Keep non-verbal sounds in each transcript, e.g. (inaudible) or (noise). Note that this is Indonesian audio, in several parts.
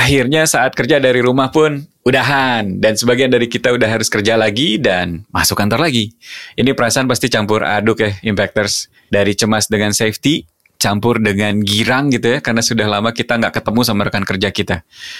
akhirnya saat kerja dari rumah pun udahan dan sebagian dari kita udah harus kerja lagi dan masuk kantor lagi. Ini perasaan pasti campur aduk ya Impactors dari cemas dengan safety campur dengan girang gitu ya karena sudah lama kita nggak ketemu sama rekan kerja kita.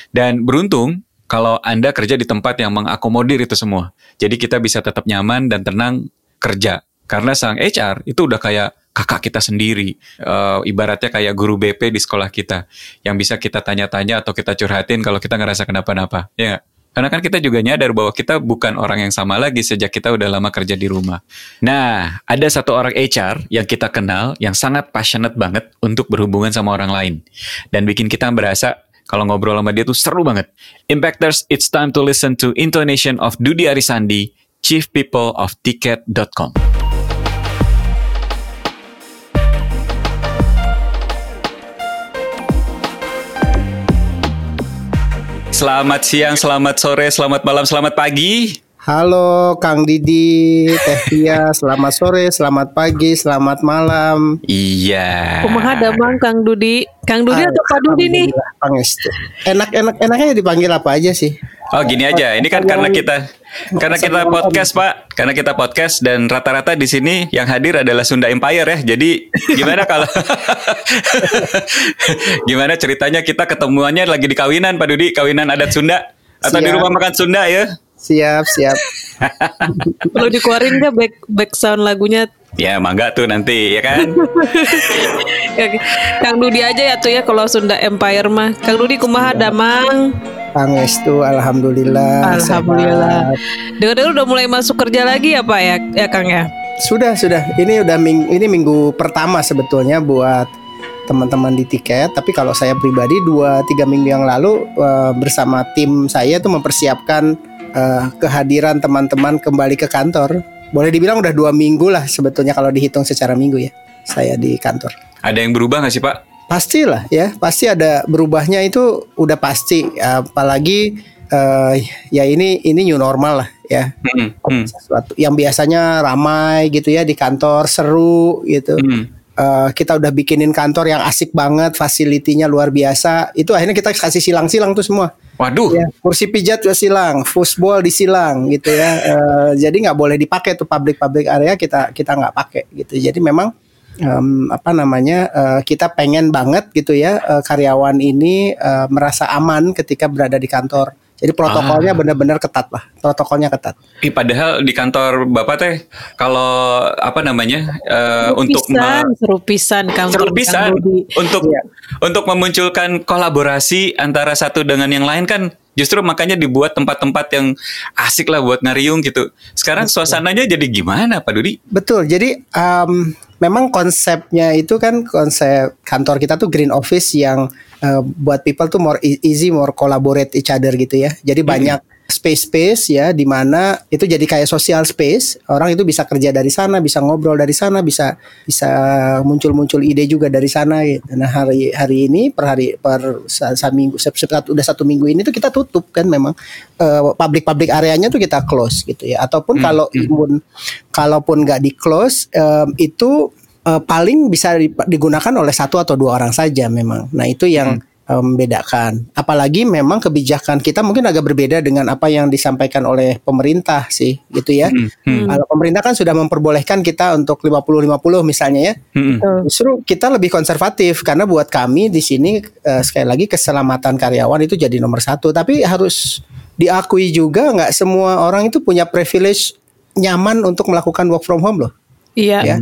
Dan beruntung kalau Anda kerja di tempat yang mengakomodir itu semua. Jadi kita bisa tetap nyaman dan tenang kerja. Karena sang HR itu udah kayak kakak kita sendiri. Uh, ibaratnya kayak guru BP di sekolah kita. Yang bisa kita tanya-tanya atau kita curhatin kalau kita ngerasa kenapa-napa. Ya gak? Karena kan kita juga nyadar bahwa kita bukan orang yang sama lagi sejak kita udah lama kerja di rumah. Nah, ada satu orang HR yang kita kenal yang sangat passionate banget untuk berhubungan sama orang lain. Dan bikin kita berasa kalau ngobrol sama dia tuh seru banget. Impactors, it's time to listen to intonation of Dudi Arisandi, Chief People of Ticket.com. Selamat siang, selamat sore, selamat malam, selamat pagi. Halo Kang Didi, Teh Tia, selamat sore, selamat pagi, selamat malam. Iya. Kumaha damang Kang Dudi? Kang Dudi atau Pak Dudi nih? Enak-enak enaknya dipanggil apa aja sih? Oh gini aja, ini kan karena kita karena kita podcast Pak, karena kita podcast dan rata-rata di sini yang hadir adalah Sunda Empire ya. Jadi gimana kalau (laughs) gimana ceritanya kita ketemuannya lagi di kawinan Pak Dudi, kawinan adat Sunda atau Siap. di rumah makan Sunda ya? Siap, siap. (laughs) Perlu dikeluarin nggak back back sound lagunya? Ya mangga tuh nanti ya kan. (laughs) Kang Dudi aja ya tuh ya kalau Sunda Empire mah. Kang Dudi kumaha damang? Pangestu, alhamdulillah. Alhamdulillah. Dengar-dengar udah mulai masuk kerja lagi ya Pak ya, ya Kang ya? Sudah, sudah. Ini udah ming ini minggu pertama sebetulnya buat teman-teman di tiket. Tapi kalau saya pribadi dua tiga minggu yang lalu eh, bersama tim saya tuh mempersiapkan eh, kehadiran teman-teman kembali ke kantor. Boleh dibilang udah dua minggu lah sebetulnya kalau dihitung secara minggu ya. Saya di kantor. Ada yang berubah nggak sih Pak? Pastilah ya, pasti ada berubahnya itu udah pasti. Apalagi eh, ya ini ini new normal lah ya. Hmm, hmm, Sesuatu yang biasanya ramai gitu ya di kantor seru gitu. hmm. Eh, kita udah bikinin kantor yang asik banget, fasilitinya luar biasa. Itu akhirnya kita kasih silang-silang tuh semua. Waduh. Ya, kursi pijat juga silang, foosball disilang gitu ya. Eh, jadi nggak boleh dipakai tuh public-public area kita kita nggak pakai gitu. Jadi memang em, apa namanya eh, kita pengen banget gitu ya eh, karyawan ini eh, merasa aman ketika berada di kantor. Jadi protokolnya Ah. benar-benar ketat lah, protokolnya ketat. Ih, padahal di kantor Bapak teh kalau apa namanya eh, untuk pisan, me- seru pisan kantor seru Kang pisan Dudi. untuk Iya. untuk memunculkan kolaborasi antara satu dengan yang lain kan justru makanya dibuat tempat-tempat yang asik lah buat ngariung gitu. Sekarang suasananya jadi gimana Pak Dudi? Betul. Jadi em, memang konsepnya itu kan konsep kantor kita tuh green office yang eh, buat people tuh more e- easy, more collaborate each other gitu ya. Jadi banyak space-space ya di mana itu jadi kayak social space. Orang itu bisa kerja dari sana, bisa ngobrol dari sana, bisa bisa muncul-muncul ide juga dari sana gitu. Nah, hari hari ini per hari per sa- minggu se- se- udah satu minggu ini tuh kita tutup kan memang eh, public-public areanya tuh kita close gitu ya. Ataupun Hmm, kalau hmm. imun kalaupun nggak di close em, itu eh, paling bisa di- digunakan oleh satu atau dua orang saja memang. Nah itu yang Hmm. Em, membedakan. Apalagi memang kebijakan kita mungkin agak berbeda dengan apa yang disampaikan oleh pemerintah sih gitu ya. Hmm, hmm, Kalau pemerintah kan sudah memperbolehkan kita untuk 50-50 misalnya ya. hmm, hmm. Justru kita lebih konservatif karena buat kami di sini eh, sekali lagi keselamatan karyawan itu jadi nomor satu. Tapi harus diakui juga nggak semua orang itu punya privilege nyaman untuk melakukan work from home loh. Iya, Ya,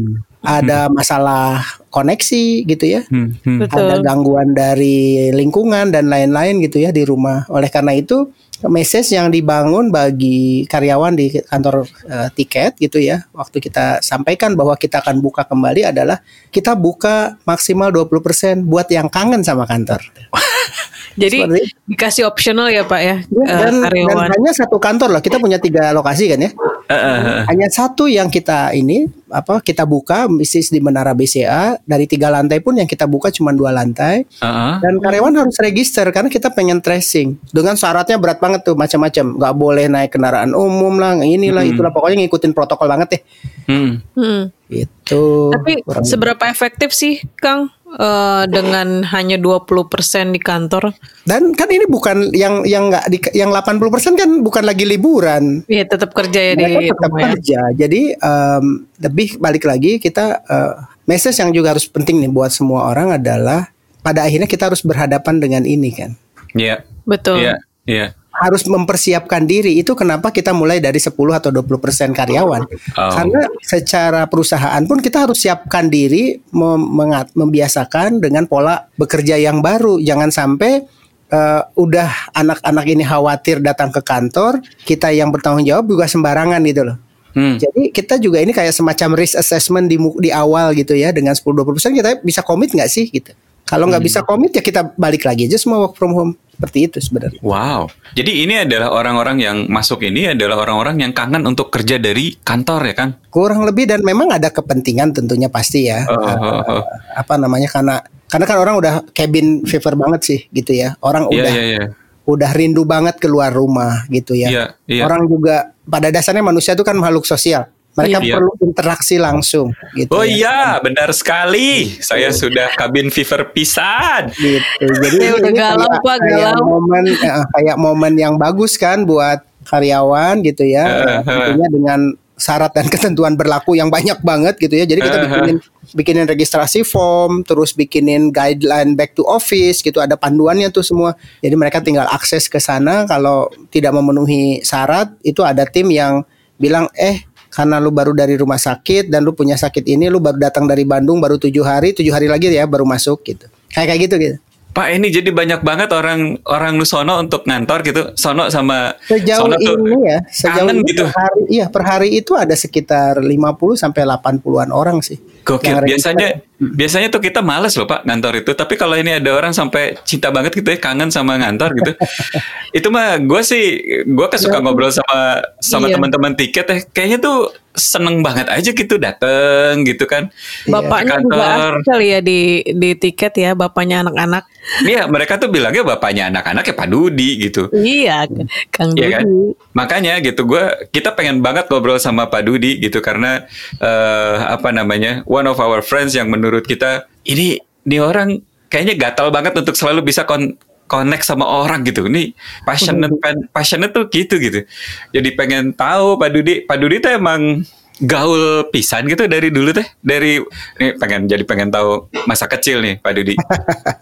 ada masalah koneksi gitu ya. Hmm, hmm. Ada gangguan dari lingkungan dan lain-lain gitu ya di rumah. Oleh karena itu, message yang dibangun bagi karyawan di kantor eh, tiket gitu ya, waktu kita sampaikan bahwa kita akan buka kembali adalah kita buka maksimal 20% buat yang kangen sama kantor. (laughs) (laughs) Jadi Seperti dikasih optional ya Pak ya, eh, Dan, dan karyawan. hanya satu kantor loh. Kita punya tiga lokasi kan ya. Eh, eh, eh. Hanya satu yang kita ini apa kita buka bisnis di Menara BCA dari tiga lantai pun yang kita buka cuma dua lantai. Eh, eh. Dan karyawan harus register karena kita pengen tracing. Dengan syaratnya berat banget tuh macam-macam. Nggak boleh naik kendaraan umum lah, inilah Hmm. itulah pokoknya ngikutin protokol banget deh. Hmm. Hmm. Itu. Tapi seberapa efektif sih Kang eh, dengan hanya 20% di kantor. Dan kan ini bukan yang yang nggak di yang 80% kan bukan lagi liburan. Iya, tetap kerja ya di Mereka tetap rumah ya. kerja. Jadi em, lebih balik lagi kita eh, message yang juga harus penting nih buat semua orang adalah pada akhirnya kita harus berhadapan dengan ini kan. Iya. Betul. Iya. Iya. Harus mempersiapkan diri itu kenapa kita mulai dari 10 atau 20% karyawan. Oh. Karena secara perusahaan pun kita harus siapkan diri mem- mengat- membiasakan dengan pola bekerja yang baru. Jangan sampai eh, udah anak-anak ini khawatir datang ke kantor, kita yang bertanggung jawab juga sembarangan gitu loh. Hmm. Jadi kita juga ini kayak semacam risk assessment di di awal gitu ya dengan 10-20% kita bisa komit nggak sih gitu. Kalau nggak bisa komit ya kita balik lagi aja semua work from home seperti itu sebenarnya. Wow. Jadi ini adalah orang-orang yang masuk ini adalah orang-orang yang kangen untuk kerja dari kantor ya kan? kurang lebih dan memang ada kepentingan tentunya pasti ya Oh, oh, oh. apa namanya karena karena kan orang udah cabin fever banget sih gitu ya orang Iya, udah iya, iya. udah rindu banget keluar rumah gitu ya Iya, iya. orang juga pada dasarnya manusia itu kan makhluk sosial mereka Iya. perlu interaksi langsung gitu Oh ya. iya, benar sekali. Saya sudah kabin fever pisan. gitu (laughs) jadi Ya, udah galau, Pak, kayak galau. momen eh, kayak momen yang bagus kan buat karyawan gitu ya Eh, eh. tentunya dengan syarat dan ketentuan berlaku yang banyak banget gitu ya jadi kita eh. bikinin bikinin registrasi form terus bikinin guideline back to office gitu ada panduannya tuh semua jadi mereka tinggal akses ke sana kalau tidak memenuhi syarat itu ada tim yang bilang eh karena lu baru dari rumah sakit dan lu punya sakit ini lu baru datang dari Bandung baru tujuh hari tujuh hari lagi ya baru masuk gitu kayak kayak gitu gitu Pak ini jadi banyak banget orang orang Nusono untuk ngantor gitu. Sono sama Sejauh Sono tuh ini ya, sejauh ini gitu. per hari, iya per hari itu ada sekitar 50 sampai 80-an orang sih. Gokil. Biasanya. Biasanya tuh kita males loh Pak ngantor itu. Tapi kalau ini ada orang sampai cinta banget gitu ya kangen sama ngantor gitu. (laughs) itu mah gue sih gue kan suka ngobrol sama sama Iya. teman-teman tiket ya. Kayaknya tuh seneng banget aja gitu dateng gitu kan. Bapaknya juga kantor. asik kali ya di di tiket ya, bapaknya anak-anak. Iya mereka tuh bilangnya bapaknya anak-anak ya Pak Dudi gitu. Iya, Kang Iya kan? Dudi. Makanya gitu gue kita pengen banget ngobrol sama Pak Dudi gitu karena eh, apa namanya one of our friends yang menurut kita ini ini orang kayaknya gatal banget untuk selalu bisa kon connect sama orang gitu. Ini passionate passionate tuh gitu gitu. Jadi pengen tahu Pak Dudi, Pak Dudi tuh emang gaul pisan gitu dari dulu teh. Dari nih pengen jadi pengen tahu masa kecil nih Pak Dudi.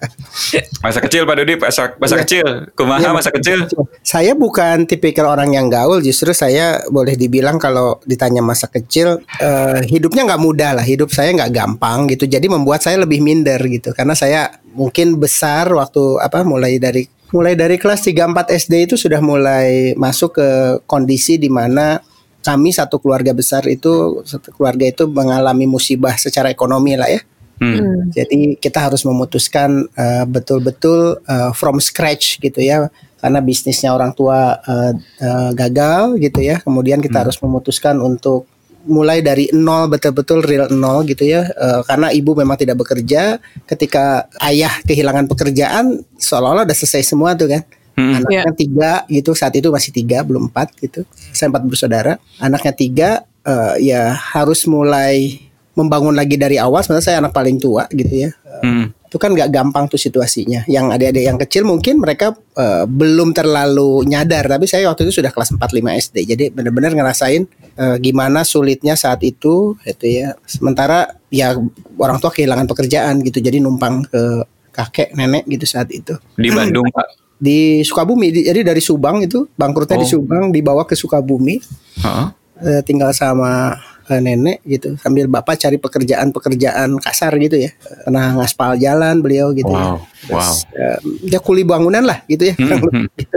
(laughs) masa kecil Pak Dudi, masa, masa Iya. kecil. Kumaha Iya, masa kecil? Saya bukan tipikal orang yang gaul, justru saya boleh dibilang kalau ditanya masa kecil, eh, hidupnya nggak mudah lah, hidup saya nggak gampang gitu. Jadi membuat saya lebih minder gitu, karena saya mungkin besar waktu apa mulai dari mulai dari kelas 3 4 SD itu sudah mulai masuk ke kondisi di mana kami satu keluarga besar itu satu keluarga itu mengalami musibah secara ekonomi lah ya. Hmm. Jadi kita harus memutuskan eh, betul-betul eh, from scratch gitu ya, karena bisnisnya orang tua eh, eh, gagal gitu ya. Kemudian kita harus memutuskan untuk mulai dari nol betul-betul real nol gitu ya, Eh, karena ibu memang tidak bekerja. Ketika ayah kehilangan pekerjaan, seolah-olah udah selesai semua tuh kan. Hmm. Anaknya tiga gitu saat itu masih tiga belum empat gitu. Saya empat bersaudara. Anaknya tiga eh, ya harus mulai membangun lagi dari awal. Sebenarnya saya anak paling tua gitu ya. Eh, Hmm. Itu kan nggak gampang tuh situasinya. Yang adik-adik yang kecil mungkin mereka eh, belum terlalu nyadar. Tapi saya waktu itu sudah kelas 4-5 SD. Jadi benar-benar ngerasain eh, gimana sulitnya saat itu gitu ya. Sementara ya orang tua kehilangan pekerjaan gitu. Jadi numpang ke kakek nenek gitu saat itu Di Bandung Pak. Di Sukabumi di- jadi dari Subang itu bangkrutnya di Oh. Subang dibawa ke Sukabumi Heeh. eh, tinggal sama eh, nenek gitu sambil bapak cari pekerjaan-pekerjaan kasar gitu ya pernah ngaspal jalan beliau gitu ya Wow, Terus, eh, dia kuli bangunan lah gitu ya Hmm, hmm, gitu.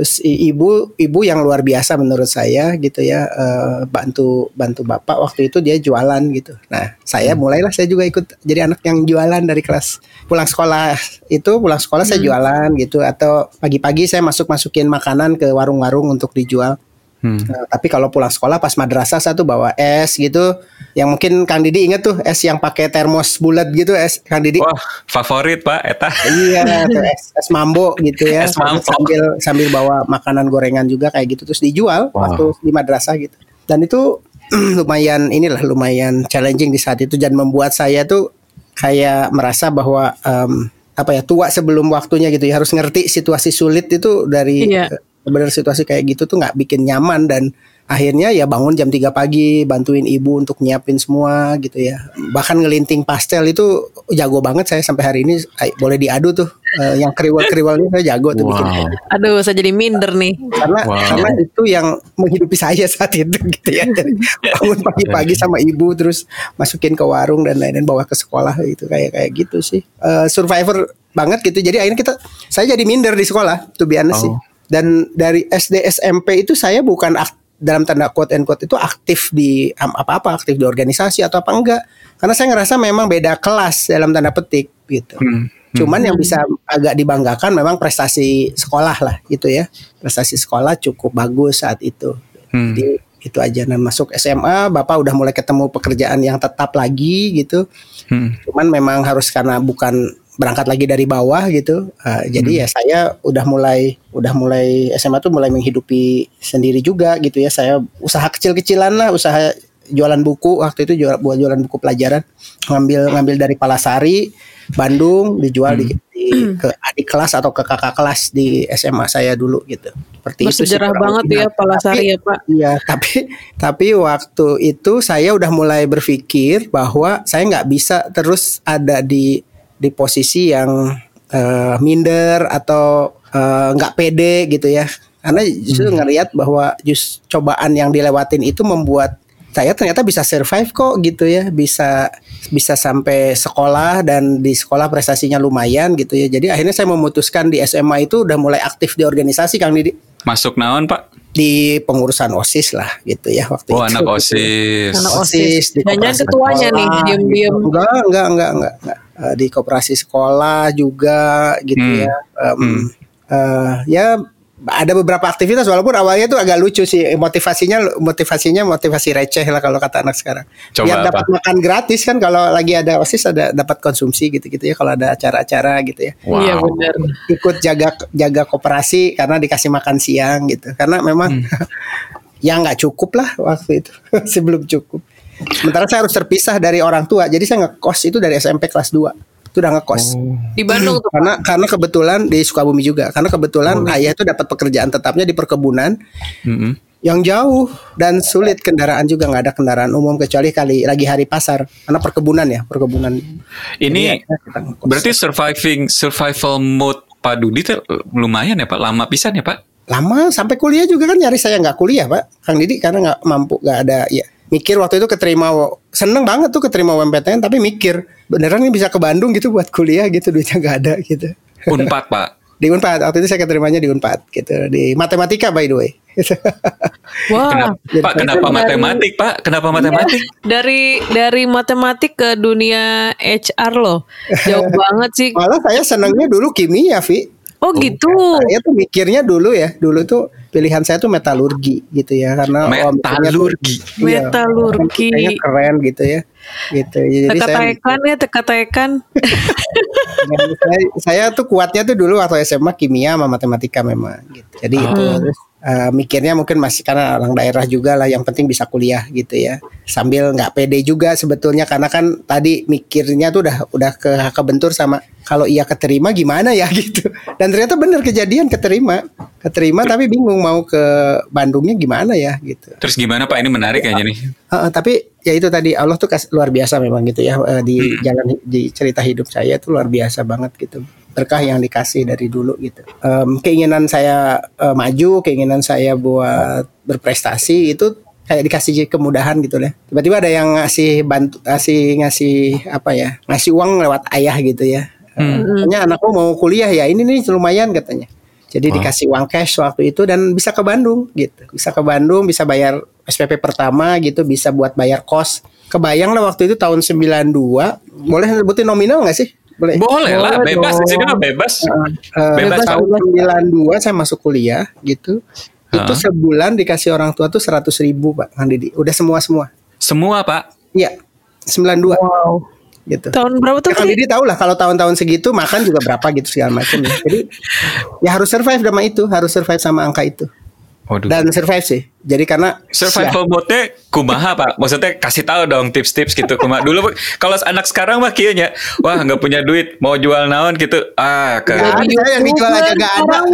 Hmm. Terus ibu ibu yang luar biasa menurut saya gitu ya eh, bantu bantu bapak waktu itu dia jualan gitu. Nah saya mulailah saya juga ikut jadi anak yang jualan dari kelas pulang sekolah itu pulang sekolah saya jualan gitu atau pagi-pagi saya masuk masukin makanan ke warung-warung untuk dijual. Hmm. Nah, tapi kalau pulang sekolah pas madrasah saya tuh bawa es gitu yang mungkin Kang Didi inget tuh es yang pakai termos bulat gitu es Kang Didi. Wah, favorit Pak Eta. Iya, tuh es, es mambo gitu ya. Es mambo. Sambil sambil bawa makanan gorengan juga kayak gitu terus dijual Wow. waktu di madrasah gitu. Dan itu (clears throat) lumayan inilah lumayan challenging di saat itu dan membuat saya tuh kayak merasa bahwa em, apa ya tua sebelum waktunya gitu ya harus ngerti situasi sulit itu dari Iya. Benar situasi kayak gitu tuh nggak bikin nyaman dan akhirnya ya bangun jam 3 pagi bantuin ibu untuk nyiapin semua gitu ya bahkan ngelinting pastel itu jago banget saya sampai hari ini ay, boleh diadu tuh Eh, yang kriwal kriwalnya saya jago tuh bikin Wow. Aduh, saya jadi minder nih. karena Wow. karena itu yang menghidupi saya saat itu gitu ya Jadi bangun pagi-pagi sama ibu terus masukin ke warung dan lain-lain bawa ke sekolah itu kayak kayak gitu sih Eh, survivor banget gitu jadi akhirnya kita saya jadi minder di sekolah tuh biasa sih Oh. Dan dari SD SMP itu saya bukan ak- dalam tanda quote and quote itu aktif di apa-apa aktif di organisasi atau apa enggak karena saya ngerasa memang beda kelas dalam tanda petik gitu Hmm. Cuman yang bisa agak dibanggakan memang prestasi sekolah lah gitu ya. Prestasi sekolah cukup bagus saat itu. Hmm. Jadi itu aja dan masuk SMA Bapak udah mulai ketemu pekerjaan yang tetap lagi gitu. Hmm. Cuman memang harus karena bukan berangkat lagi dari bawah gitu. Uh, jadi ya saya udah mulai udah mulai SMA tuh mulai menghidupi sendiri juga gitu ya. Saya usaha kecil-kecilan lah, usaha jualan buku waktu itu jual buat jualan buku pelajaran ngambil ngambil dari Palasari Bandung dijual di, di- ke adik kelas atau ke kakak kelas di SMA saya dulu gitu. Seperti itu sih Bersejarah kurang banget ya Nah, Palasari tapi- ya Pak. Iya, tapi tapi waktu itu saya udah mulai berpikir bahwa saya nggak bisa terus ada di di posisi yang eh, minder atau eh, nggak pede gitu ya. Karena justru ngelihat bahwa just cobaan yang dilewatin itu membuat saya ternyata bisa survive kok gitu ya, bisa bisa sampai sekolah dan di sekolah prestasinya lumayan gitu ya. Jadi akhirnya saya memutuskan di SMA itu udah mulai aktif di organisasi Kang Didi Masuk naon Pak? di pengurusan OSIS lah gitu ya waktu Oh itu. anak OSIS. Anak OSIS, OSIS. di ketuanya nih, sekolah, diem-diem. gitu. Enggak, enggak, enggak, enggak, enggak. Eh, di koperasi sekolah juga gitu Hmm. ya. Em, Hmm. eh, ya ada beberapa aktivitas walaupun awalnya tuh agak lucu sih motivasinya motivasinya motivasi receh lah kalau kata anak sekarang. Coba Biar apa? dapat makan gratis kan kalau lagi ada OSIS ada dapat konsumsi gitu-gitu ya kalau ada acara-acara gitu ya Wow. Iya benar. ikut jaga jaga koperasi karena dikasih makan siang gitu karena memang (laughs) ya nggak cukup lah waktu itu (laughs) sebelum cukup sementara saya harus terpisah dari orang tua. Jadi saya ngekos itu dari SMP kelas 2 itu udah ngekos. Di Bandung tuh. karena karena kebetulan di Sukabumi juga. Karena kebetulan ayah itu dapat pekerjaan tetapnya di perkebunan Mm-mm. yang jauh dan sulit kendaraan juga. Nggak ada kendaraan umum kecuali kali lagi hari pasar. Karena perkebunan ya perkebunan. Ini Jadi ya, berarti surviving survival mode Pak Dudi tuh lumayan ya Pak, lama pisan ya Pak. lama sampai kuliah juga kan nyari saya nggak kuliah pak. Kang Didi karena nggak mampu nggak ada ya mikir waktu itu keterima seneng banget tuh keterima UMPTN tapi mikir beneran nih bisa ke Bandung gitu buat kuliah gitu duitnya nggak ada gitu Unpad Pak. (laughs) di Unpad waktu itu saya keterimanya di Unpad gitu di matematika by the way Wah. Kenapa, jadi Pak, kenapa dari- matematik Pak? Kenapa matematik? Dari dari matematik ke dunia HR loh. Jauh (laughs) banget sih. malah saya senengnya dulu kimia Vi Oh gitu. saya tuh mikirnya dulu ya dulu tuh pilihan saya tuh metalurgi gitu ya karena Metalurgi. iya, Metalurgi. kayaknya keren gitu ya gitu jadi saya Teka-tekan ya, teka-tekan. Dan (laughs) saya, saya tuh kuatnya tuh dulu waktu SMA kimia sama matematika memang gitu. Jadi Oh. itu eh, mikirnya mungkin masih karena orang daerah juga lah yang penting bisa kuliah gitu ya. Sambil nggak pede juga sebetulnya karena kan tadi mikirnya tuh udah udah ke kebentur sama kalau iya keterima gimana ya (laughs) gitu. Dan ternyata bener kejadian keterima. Keterima tapi bingung mau ke Bandungnya gimana ya gitu. Terus gimana Pak? Ini menarik kayaknya nih. Heeh, tapi ya itu tadi Allah tuh kas- luar biasa memang gitu ya eh, di jalan di cerita hidup saya itu luar biasa banget gitu berkah yang dikasih dari dulu gitu Em, keinginan saya eh, maju keinginan saya buat berprestasi itu kayak dikasih kemudahan gitu ya tiba-tiba ada yang ngasih bantu ngasih ngasih apa ya ngasih uang lewat ayah gitu ya Hmm. katanya anakku mau kuliah ya ini nih lumayan katanya jadi Wah. dikasih uang cash waktu itu dan bisa ke Bandung gitu bisa ke Bandung bisa bayar SPP pertama gitu bisa buat bayar kos kebayang lah waktu itu tahun 92 boleh sebutin nominal nggak sih boleh Boleh lah, Boleh bebas di sini dong. mah bebas. Eh, Bebas, tahun 92 saya masuk kuliah gitu itu sebulan dikasih orang tua tuh 100 ribu pak Kang Didi udah semua semua Semua Pak. iya 92 Wow. Gitu Tahun berapa tuh? Ya, Fi? Didi tahu lah kalau tahun-tahun segitu makan juga berapa gitu segala macam ya. Jadi ya harus survive sama itu, harus survive sama angka itu. Waduh. dan survive sih. Jadi karena Survival mode-nya kumaha pak? Maksudnya kasih tahu dong tips-tips gitu kumaha. Dulu kalau anak sekarang mah kayaknya wah nggak punya duit mau jual naon gitu ah ke ada, yang dijual aja nggak ada. (laughs)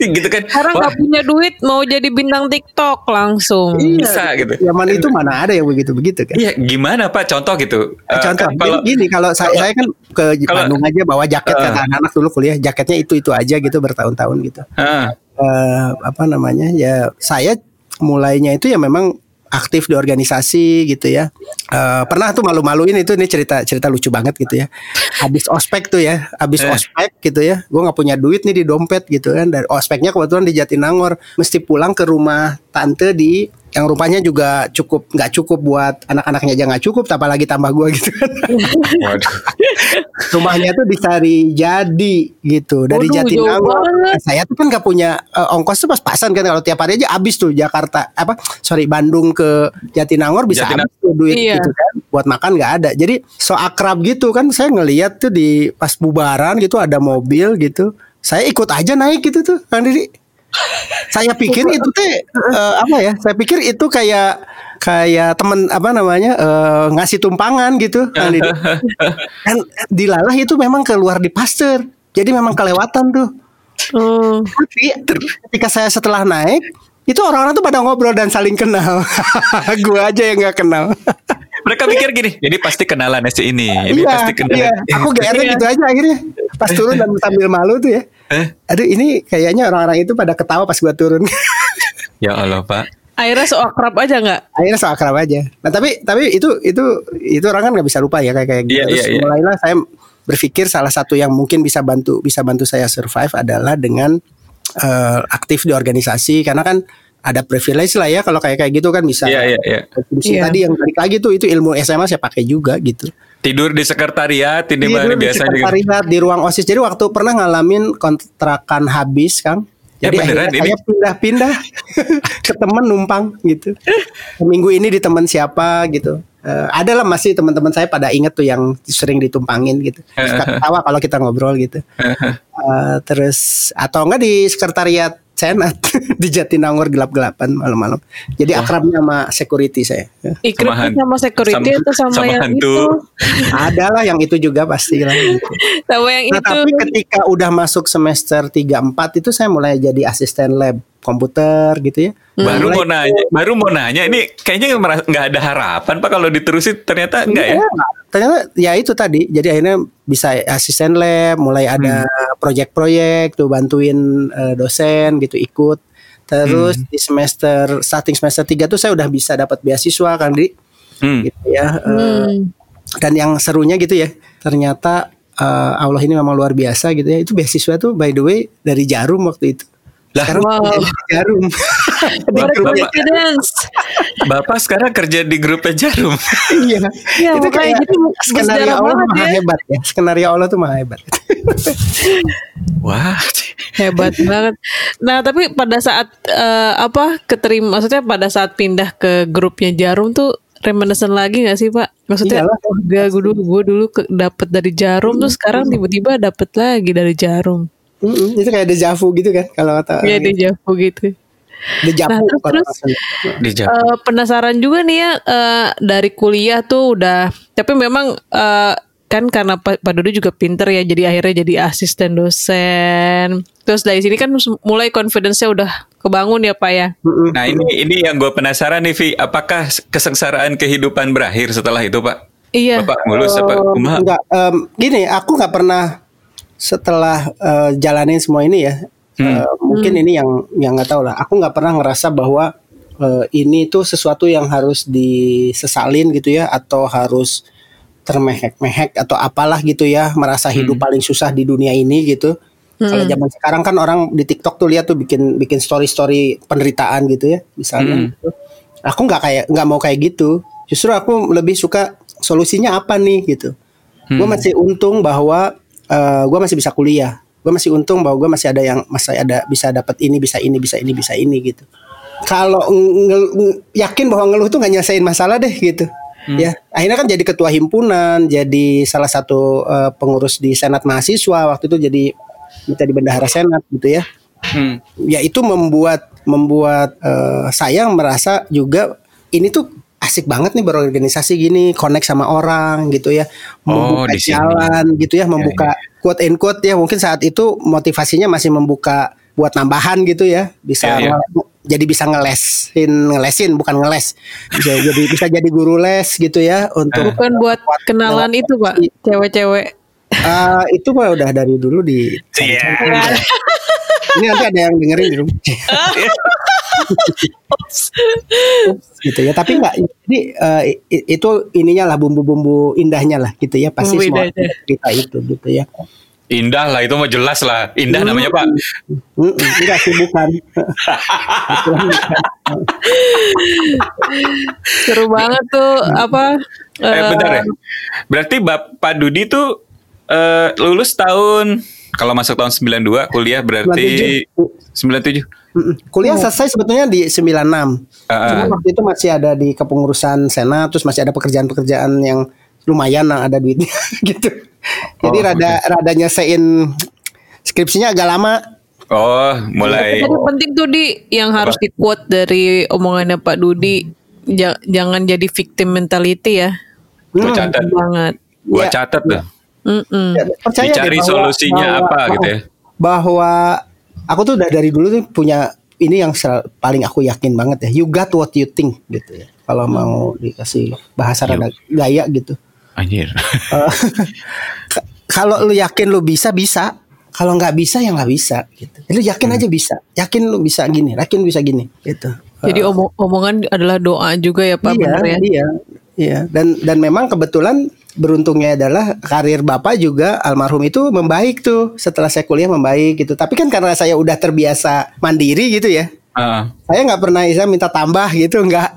Gitu kan. Sekarang nggak punya duit mau jadi bintang TikTok langsung. bisa gitu. zaman itu mana ada yang begitu-begitu kan. Iya gimana pak? Contoh gitu. Eh, Contoh, kan kalau gini kalau saya, saya kan ke kalau- Bandung aja bawa jaket Eh. kata anak-anak dulu kuliah, jaketnya itu itu aja gitu bertahun-tahun gitu. Ah, eh, apa namanya ya saya mulainya itu ya memang aktif di organisasi gitu ya. Eh, pernah tuh malu-maluin itu ini cerita cerita lucu banget gitu ya. Habis ospek tuh ya habis Eh. ospek gitu ya. Gue nggak punya duit nih di dompet gitu kan. Dan ospeknya kebetulan di Jatinangor. Mesti pulang ke rumah tante di yang rupanya juga cukup nggak cukup buat anak-anaknya aja nggak cukup apalagi tambah gue gitu kan waduh. (laughs) rumahnya tuh di Sari Jadi gitu dari Waduh, Jatinangor. banget. Saya tuh kan nggak punya eh, ongkos tuh pas-pasan kan kalau tiap hari aja habis tuh Jakarta apa sorry Bandung ke Jatinangor bisa Jatinangor. habis tuh duit Iya. gitu kan buat makan nggak ada. Jadi so akrab gitu kan saya ngelihat tuh di pas bubaran gitu ada mobil gitu. Saya ikut aja naik gitu tuh Kang Didi. Saya pikir itu teh eh, apa ya? Saya pikir itu kayak kayak temen apa namanya eh, ngasih tumpangan gitu (laughs) Didi. Dan dilalah itu memang keluar di pasteur. Jadi memang kelewatan tuh. Oh. Tapi ketika saya setelah naik itu orang-orang tuh pada ngobrol dan saling kenal. (laughs) Gua aja yang nggak kenal. (laughs) Mereka pikir gini, jadi pasti kenalan si ini. Ini iya, pasti kenalan. iya. Aku GR gitu aja akhirnya. Pas turun dan sambil malu tuh ya. Eh? Aduh ini kayaknya orang-orang itu pada ketawa pas gua turun. (laughs) Ya Allah pak. Akhirnya so akrab aja nggak? Akhirnya so akrab aja. Nah tapi tapi itu itu itu orang kan nggak bisa lupa ya kayak kayak gitu. Iya, Terus iya, iya. mulailah saya berpikir salah satu yang mungkin bisa bantu bisa bantu saya survive adalah dengan eh, aktif di organisasi karena kan ada privilege lah ya kalau kayak kayak gitu kan bisa. Iya iya iya. Iya. tadi yang balik lagi tuh itu ilmu SMA saya pakai juga gitu. Tidur di sekretariat mah dulu di biasa juga. sekretariat di ruang OSIS. Jadi waktu pernah ngalamin kontrakan habis, Kang. Ya, Jadi beneran akhirnya ini? saya pindah-pindah (laughs) ke teman numpang gitu. Minggu ini di teman siapa gitu. Eh, ada lah masih teman-teman saya pada inget tuh yang sering ditumpangin gitu. Suka (laughs) ketawa kalau kita ngobrol gitu. (laughs) Eh, terus atau enggak di sekretariat senat (laughs) di Jatinangor gelap-gelapan malam-malam. Jadi akrabnya sama security saya. Ya. Ikrip Sama security sama- atau sama, sama yang hantu. itu? (laughs) Ada lah yang itu juga pasti lah. gitu. (laughs) Sama yang Nah, itu. tapi ketika udah masuk semester 3 4 itu saya mulai jadi asisten lab komputer gitu ya. Baru Mulai- mau nanya, baru mau nanya. Ini kayaknya nggak ada harapan pak kalau diterusin ternyata enggak ya. Iya, Ternyata ya itu tadi. Jadi akhirnya bisa asisten lab, mulai ada proyek-proyek tuh bantuin eh, dosen gitu ikut. Terus di semester starting semester 3 tuh saya udah bisa dapat beasiswa kan di Hmm. gitu ya. Eh, Hmm. dan yang serunya gitu ya ternyata eh, Allah ini memang luar biasa gitu ya itu beasiswa tuh by the way dari Jarum waktu itu Lah. Wow. Jarum (laughs) di Bapak- grupnya. Bapak sekarang kerja di grupnya Jarum. (laughs) iya Iya, itu kayak jadi skenario Allah banget maha ya. hebat ya skenario Allah tuh maha hebat (laughs) Wah. Hebat banget. Nah, tapi pada saat eh, apa keterima maksudnya pada saat pindah ke grupnya Jarum tuh reminiscent lagi gak sih, Pak? Maksudnya Iyalah. gue dulu gue dulu ke- dapet dari Jarum terus sekarang tiba-tiba dapet lagi dari Jarum. Mm-mm, itu kayak dejavu gitu kan kalau kata Iya di Javu gitu. dejavu Nah, terus- kalau terus- kata- Di Jarum. Eh, penasaran juga nih ya eh, dari kuliah tuh udah tapi memang eh, kan karena Pak Pak Dodo juga pinter ya jadi akhirnya jadi asisten dosen terus dari sini kan mulai confidence-nya udah kebangun ya Pak ya. Nah ini ini yang gue penasaran nih Vi, apakah kesengsaraan kehidupan berakhir setelah itu Pak? iya Bapak mulus apa? Em, Kumaha? enggak em, gini aku nggak pernah setelah eh, jalanin semua ini ya Hmm. eh, mungkin ini yang yang nggak tahu lah. Aku nggak pernah ngerasa bahwa eh, ini tuh sesuatu yang harus disesalin gitu ya atau harus termehek-mehek atau apalah gitu ya merasa hidup paling susah di dunia ini gitu. Kalau zaman sekarang kan orang di TikTok tuh lihat tuh bikin bikin story-story penderitaan gitu ya misalnya Hmm. gitu. aku nggak kayak nggak mau kayak gitu. Justru aku lebih suka solusinya apa nih gitu. Gue masih untung bahwa gue masih bisa kuliah. Gue masih untung bahwa gue masih ada yang masih ada bisa dapat ini bisa ini bisa ini bisa ini gitu. Kalau yakin bahwa ngeluh tuh nggak nyelesain masalah deh gitu. Ya akhirnya kan jadi ketua himpunan jadi salah satu eh, pengurus di senat mahasiswa waktu itu jadi jadi bendahara senat gitu ya. Hmm. ya itu membuat membuat eh, saya merasa juga ini tuh asik banget nih berorganisasi gini, connect sama orang gitu ya, Oh, membuka sini. jalan gitu ya, membuka quote and quote ya mungkin saat itu motivasinya masih membuka buat nambahan gitu ya, bisa Ya, ya. jadi bisa ngelesin, ngelesin bukan ngeles, bisa (laughs) jadi bisa jadi guru les gitu ya untuk Bukan buat kenalan itu pak, cewek-cewek. Eh, itu mah udah dari dulu di Iya. (laughs) ini nanti ada yang dengerin di rumah. (laughs) gitu ya tapi nggak jadi eh, i- itu ininya lah bumbu-bumbu indahnya lah gitu ya pasti Bumbu semua indahnya. cerita itu gitu ya Indah lah itu mah jelas lah. Indah namanya Pak. Mm, enggak sih bukan (laughs) Seru banget tuh apa? Eh, bentar ya. Berarti Bapak Dudi tuh eh, lulus tahun kalau masuk tahun 92 kuliah berarti 97. Mm-mm. kuliah selesai sebetulnya di 96 Ah, Cuma waktu itu masih ada di kepengurusan senat terus masih ada pekerjaan-pekerjaan yang lumayan lah ada duitnya (laughs) gitu jadi Oh, rada rada nyesein skripsinya agak lama Oh, mulai Tadi penting tuh di yang harus di quote dari omongannya Pak Dudi. Ja- jangan jadi victim mentality ya. gua catat. Banget. Gua Ya. catat tuh. Mm-mm. Ya, percaya Dicari deh bahwa- solusinya bahwa- apa gitu ya. Bahwa aku tuh udah dari dulu tuh punya ini yang sel- paling aku yakin banget ya. You got what you think gitu ya. Kalau mau dikasih bahasa rada gaya gitu. Anjir. Eh, (laughs) kalau lu yakin lu bisa bisa. Kalau nggak bisa ya nggak bisa gitu. Lu yakin aja bisa. Yakin lu bisa gini. Yakin bisa gini gitu. Jadi omong- omongan adalah doa juga ya Pak iya, bener ya. Iya, iya. Dan dan memang kebetulan beruntungnya adalah karir bapak juga almarhum itu membaik tuh setelah saya kuliah membaik gitu. Tapi kan karena saya udah terbiasa mandiri gitu ya, Ah. saya nggak pernah bisa minta tambah gitu nggak.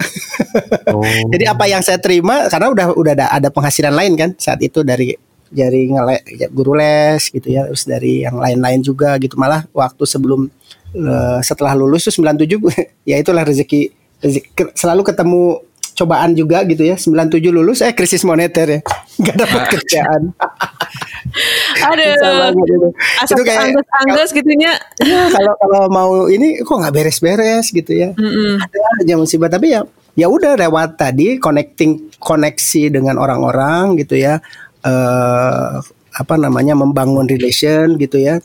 (laughs) Jadi apa yang saya terima karena udah udah ada, ada penghasilan lain kan saat itu dari dari ngele, ya, guru les gitu ya terus dari yang lain-lain juga gitu malah waktu sebelum eh, setelah lulus tuh 97 (laughs) ya itulah rezeki, rezeki selalu ketemu cobaan juga gitu ya 97 lulus eh krisis moneter ya (laughs) nggak dapat kerjaan (laughs) Aduh. Banget itu. Kayak- angges-angges gitunya. (laughs) Ya, kalau kalau mau ini kok nggak beres-beres gitu ya Mm-mm. ada aja musibah tapi ya ya udah lewat tadi connecting koneksi dengan orang-orang gitu ya eh apa namanya membangun relation gitu ya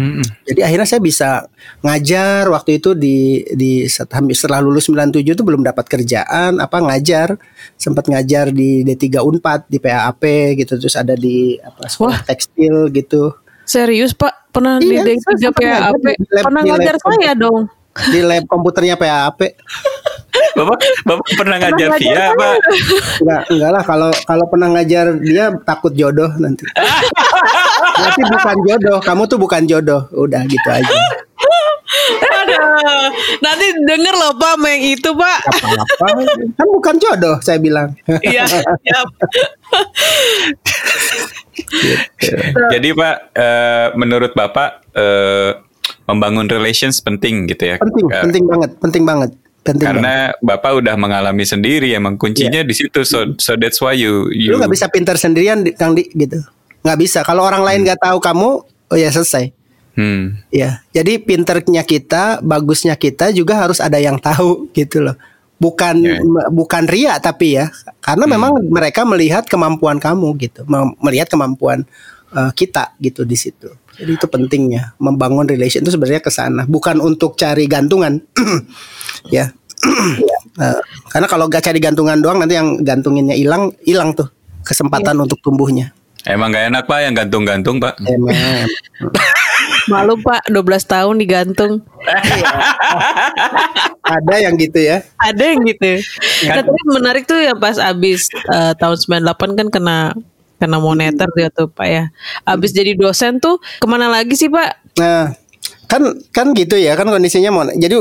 Mm-mm. jadi akhirnya saya bisa ngajar waktu itu di di setelah lulus 97 itu belum dapat kerjaan apa ngajar. Sempat ngajar di D3 Unpad di PAP gitu terus ada di apa sekolah tekstil gitu. Serius Pak? Pernah Iya, di saya D3 sempat ngajar PAP di lab- pernah ngajar saya dong. di lab komputernya PAP Bapak Bapak pernah ngajar ngajar via Pak? Enggak, enggak lah kalau kalau pernah ngajar dia takut jodoh nanti. Nanti bukan jodoh, kamu tuh bukan jodoh. Udah gitu aja. Aduh, nanti denger loh Pak yang itu Pak. Apa-apa. Kan bukan jodoh saya bilang. Iya, siap. Jadi Pak, eh, menurut Bapak eh, membangun relations penting gitu ya? Penting, penting banget, penting banget. Penting banget. Karena Bapak udah mengalami sendiri emang kuncinya di situ. So so that's why you you Lu nggak bisa pintar sendirian Di- Kang Di gitu. Nggak bisa. Kalau orang lain nggak tahu kamu, oh ya selesai. Hmm. Ya, jadi pinternya kita, bagusnya kita juga harus ada yang tahu gitu loh. Bukan Ya. m- bukan ria tapi ya, karena memang mereka melihat kemampuan kamu gitu, melihat kemampuan uh, kita gitu di situ. Jadi itu pentingnya membangun relation itu sebenarnya ke sana, bukan untuk cari gantungan. (clears throat) ya. Uh, (clears throat) karena kalau gak cari gantungan doang nanti yang gantunginnya hilang, hilang tuh kesempatan untuk tumbuhnya. Emang gak enak Pak yang gantung-gantung Pak. Emang. (laughs) Malu Pak 12 tahun digantung. (laughs) ada yang gitu ya. Ada yang gitu. Nah, tapi menarik tuh ya pas abis eh, tahun 98 kan kena kena moneter dia tuh Pak ya. Abis jadi dosen tuh ke mana lagi sih Pak? Nah, kan kan gitu ya, kan kondisinya mau jadi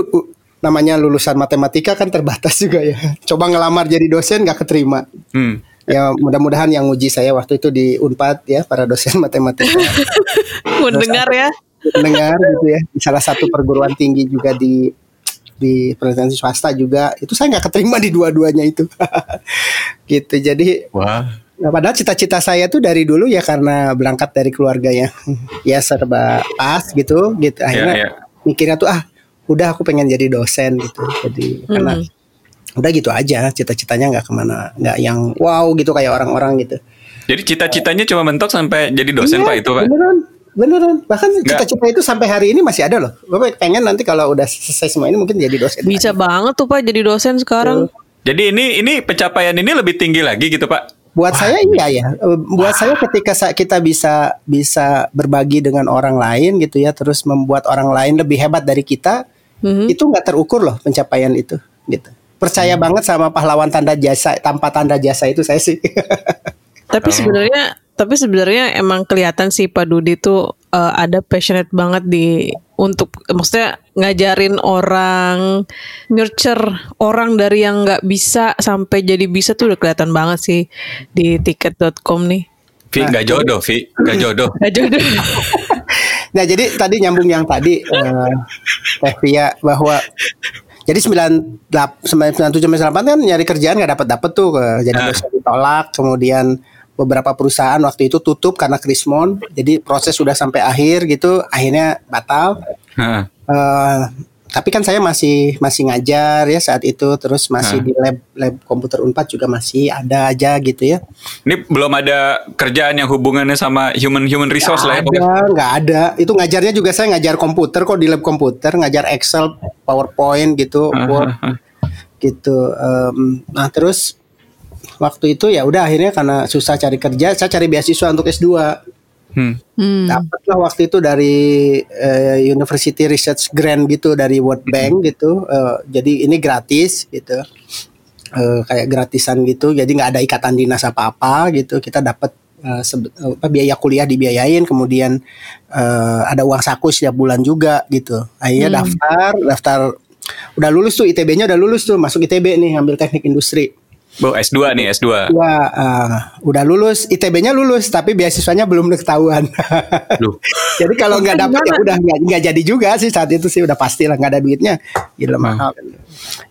namanya lulusan matematika kan terbatas (laughs) juga ya. Coba ngelamar jadi dosen nggak keterima. Hmm. Ya mudah-mudahan yang uji saya waktu itu di Unpad ya para dosen (laughs) matematika Mendengar ya. mendengar gitu ya di salah satu perguruan tinggi juga di di presentasi swasta juga itu saya nggak keterima di dua-duanya itu (laughs) gitu jadi Wah. Nah, padahal cita-cita saya tuh dari dulu ya karena berangkat dari keluarga ya, ya serba pas gitu, gitu. Akhirnya ya. mikirnya tuh ah udah aku pengen jadi dosen gitu jadi karena udah gitu aja cita-citanya nggak ke mana nggak yang wow gitu kayak orang-orang gitu Jadi cita-citanya cuma mentok sampai jadi dosen Iya, Pak itu Pak. beneran beneran bahkan cita-cita itu sampai hari ini masih ada loh bapak pengen nanti kalau udah selesai semua ini mungkin jadi dosen Bisa banget tuh Pak jadi dosen sekarang. Jadi ini ini pencapaian ini lebih tinggi lagi gitu Pak. Buat saya iya ya. Buat saya ketika kita bisa bisa berbagi dengan orang lain gitu ya terus membuat orang lain lebih hebat dari kita Mhm. itu nggak terukur loh pencapaian itu gitu. Percaya Hmm. banget sama pahlawan tanda jasa tanpa tanda jasa itu saya sih. (laughs) Tapi sebenarnya tapi sebenarnya emang kelihatan sih Pak Dudi tuh eh, ada passionate banget di untuk maksudnya ngajarin orang nurture orang dari yang nggak bisa sampai jadi bisa tuh udah kelihatan banget sih di tiket.com nih. Vi nggak jodoh, Vi nggak (laughs) jodoh. Gak jodoh. (laughs) Nah jadi tadi nyambung yang tadi eh Teh Via bahwa jadi 98 97 98 kan nyari kerjaan nggak dapat dapat tuh jadi Ah. dosen ditolak kemudian beberapa perusahaan waktu itu tutup karena krismon jadi proses sudah sampai akhir gitu akhirnya batal. Eh, tapi kan saya masih masih ngajar ya saat itu terus masih Ah. di lab lab komputer Unpad juga masih ada aja gitu ya Ini belum ada kerjaan yang hubungannya sama human human resource lah ya. ada, nggak ada. Itu ngajarnya juga saya ngajar komputer kok di lab komputer, ngajar Excel, PowerPoint gitu, Word gitu. Em, nah terus waktu itu ya udah akhirnya karena susah cari kerja, saya cari beasiswa untuk S2. Hmm. Hmm. Dapatlah waktu itu dari eh, University Research Grant gitu dari World Bank gitu. Eh, jadi ini gratis gitu. Eh, kayak gratisan gitu. Jadi nggak ada ikatan dinas apa-apa gitu. Kita dapat apa, biaya kuliah dibiayain, kemudian eh, ada uang saku setiap bulan juga gitu. Akhirnya daftar, daftar udah lulus tuh ITB-nya udah lulus tuh masuk ITB nih ngambil teknik industri. Bu S2 nih S2. Ya, eh, udah lulus, ITB-nya lulus, tapi beasiswanya belum ketahuan. (laughs) Jadi kalau nggak dapet ya udah nggak jadi juga sih saat itu sih udah pasti lah nggak ada duitnya, gila mahal.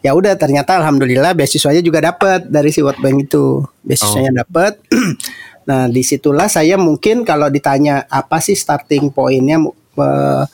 Ya udah ternyata alhamdulillah beasiswanya juga dapat dari si World Bank itu, beasiswanya dapat. (clears throat) nah di situlah saya mungkin kalau ditanya apa sih starting pointnya eh,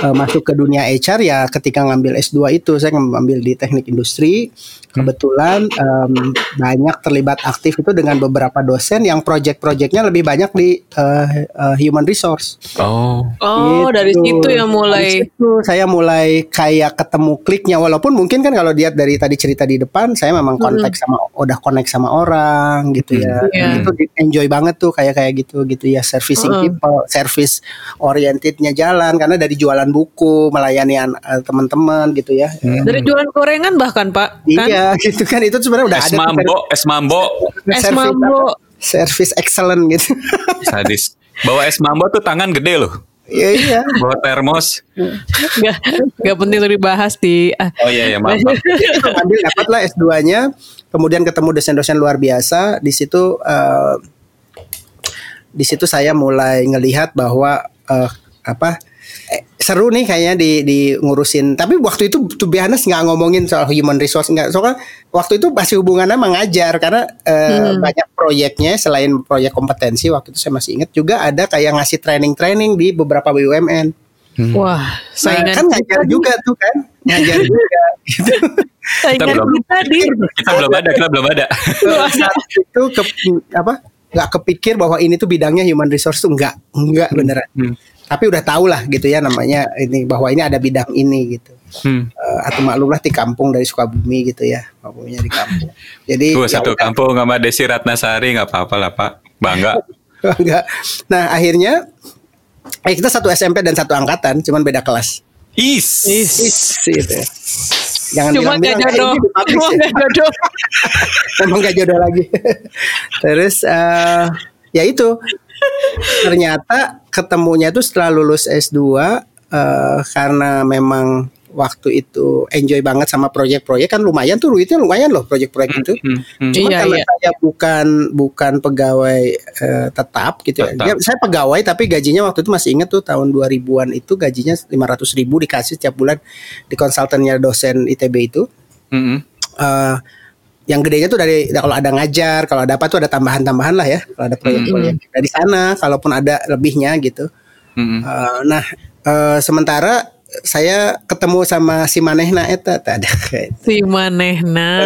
eh, masuk ke dunia HR ya ketika ngambil S2 itu saya ngambil di teknik industri kebetulan em, banyak terlibat aktif itu dengan beberapa dosen yang project-projectnya lebih banyak di eh, eh, human resource. Oh. Oh, Gitu. dari situ yang Dari mulai situ saya mulai kayak ketemu kliknya walaupun mungkin kan kalau lihat dari tadi cerita di depan saya memang kontak sama udah connect sama orang gitu ya. Iya. Itu di- enjoy banget tuh kayak kayak gitu gitu ya servicing people, service orientednya jalan karena dari jualan buku, melayani an- eh, teman-teman gitu ya. dari jualan gorengan bahkan Pak. Kan? Iya, (laughs) gitu kan itu sebenarnya udah Es ada tuh mambo, es mambo. Es service mambo. service excellent gitu. (laughs) Sadis. Bawa es mambo tuh tangan gede loh. Iya iya. Bawa termos. Gak, gak penting untuk dibahas di ah. Oh iya ya maaf. maaf. (laughs) ambil dapatlah S2-nya, kemudian ketemu dosen-dosen luar biasa. Di situ eh, di situ saya mulai ngelihat bahwa eh, apa seru nih kayaknya di di ngurusin. Tapi waktu itu to be honest nggak ngomongin soal human resource nggak. Soalnya waktu itu masih hubungannya mengajar karena eh, banyak proyeknya selain proyek kompetensi waktu itu saya masih ingat juga ada kayak ngasih training-training di beberapa BUMN. Wah, Nah, saingan kan ngajar juga tuh kan, ngajar (laughs) juga gitu. Kita belum- kita di Kita belum ada, kita belum ada. saat itu ke, apa nggak kepikir bahwa ini tuh bidangnya human resource tuh enggak enggak beneran Hmm. Tapi udah tahu lah gitu ya namanya ini bahwa ini ada bidang ini gitu Hmm. Eh, atau maklumlah di kampung dari Sukabumi gitu ya kampungnya di kampung jadi Tuh ya satu udah. kampung sama Desi Ratnasari nggak apa-apa lah Pak. Bangga. (laughs) enggak nah akhirnya eh kita satu SMP dan satu angkatan cuman beda kelas Is. Is, gitu ya. jangan cuma gak bilang-bilang "Eh, jodoh. (laughs) Cuma ya." gak jodoh. memang gak jodoh lagi. (laughs) Terus eh ya itu ternyata ketemunya itu setelah lulus S2 eh, karena memang waktu itu enjoy banget sama proyek-proyek kan lumayan tuh duitnya lumayan loh proyek-proyek itu. Hmm, hmm. Cuma Iya, karena iya. saya bukan bukan pegawai eh, tetap gitu ya. Tetap. Ya, saya pegawai tapi gajinya waktu itu masih ingat tuh tahun 2000-an itu gajinya 500 ribu dikasih setiap bulan di konsultannya dosen ITB itu Hmm, hmm. Eh yang gedenya tuh dari kalau ada ngajar, kalau ada apa tuh ada tambahan-tambahan lah ya, kalau ada proyek-proyek dari sana, kalaupun ada lebihnya gitu. Hmm. Eh, nah, eh, sementara saya ketemu sama si Manehna eta tak ada (laughs) Si Manehna.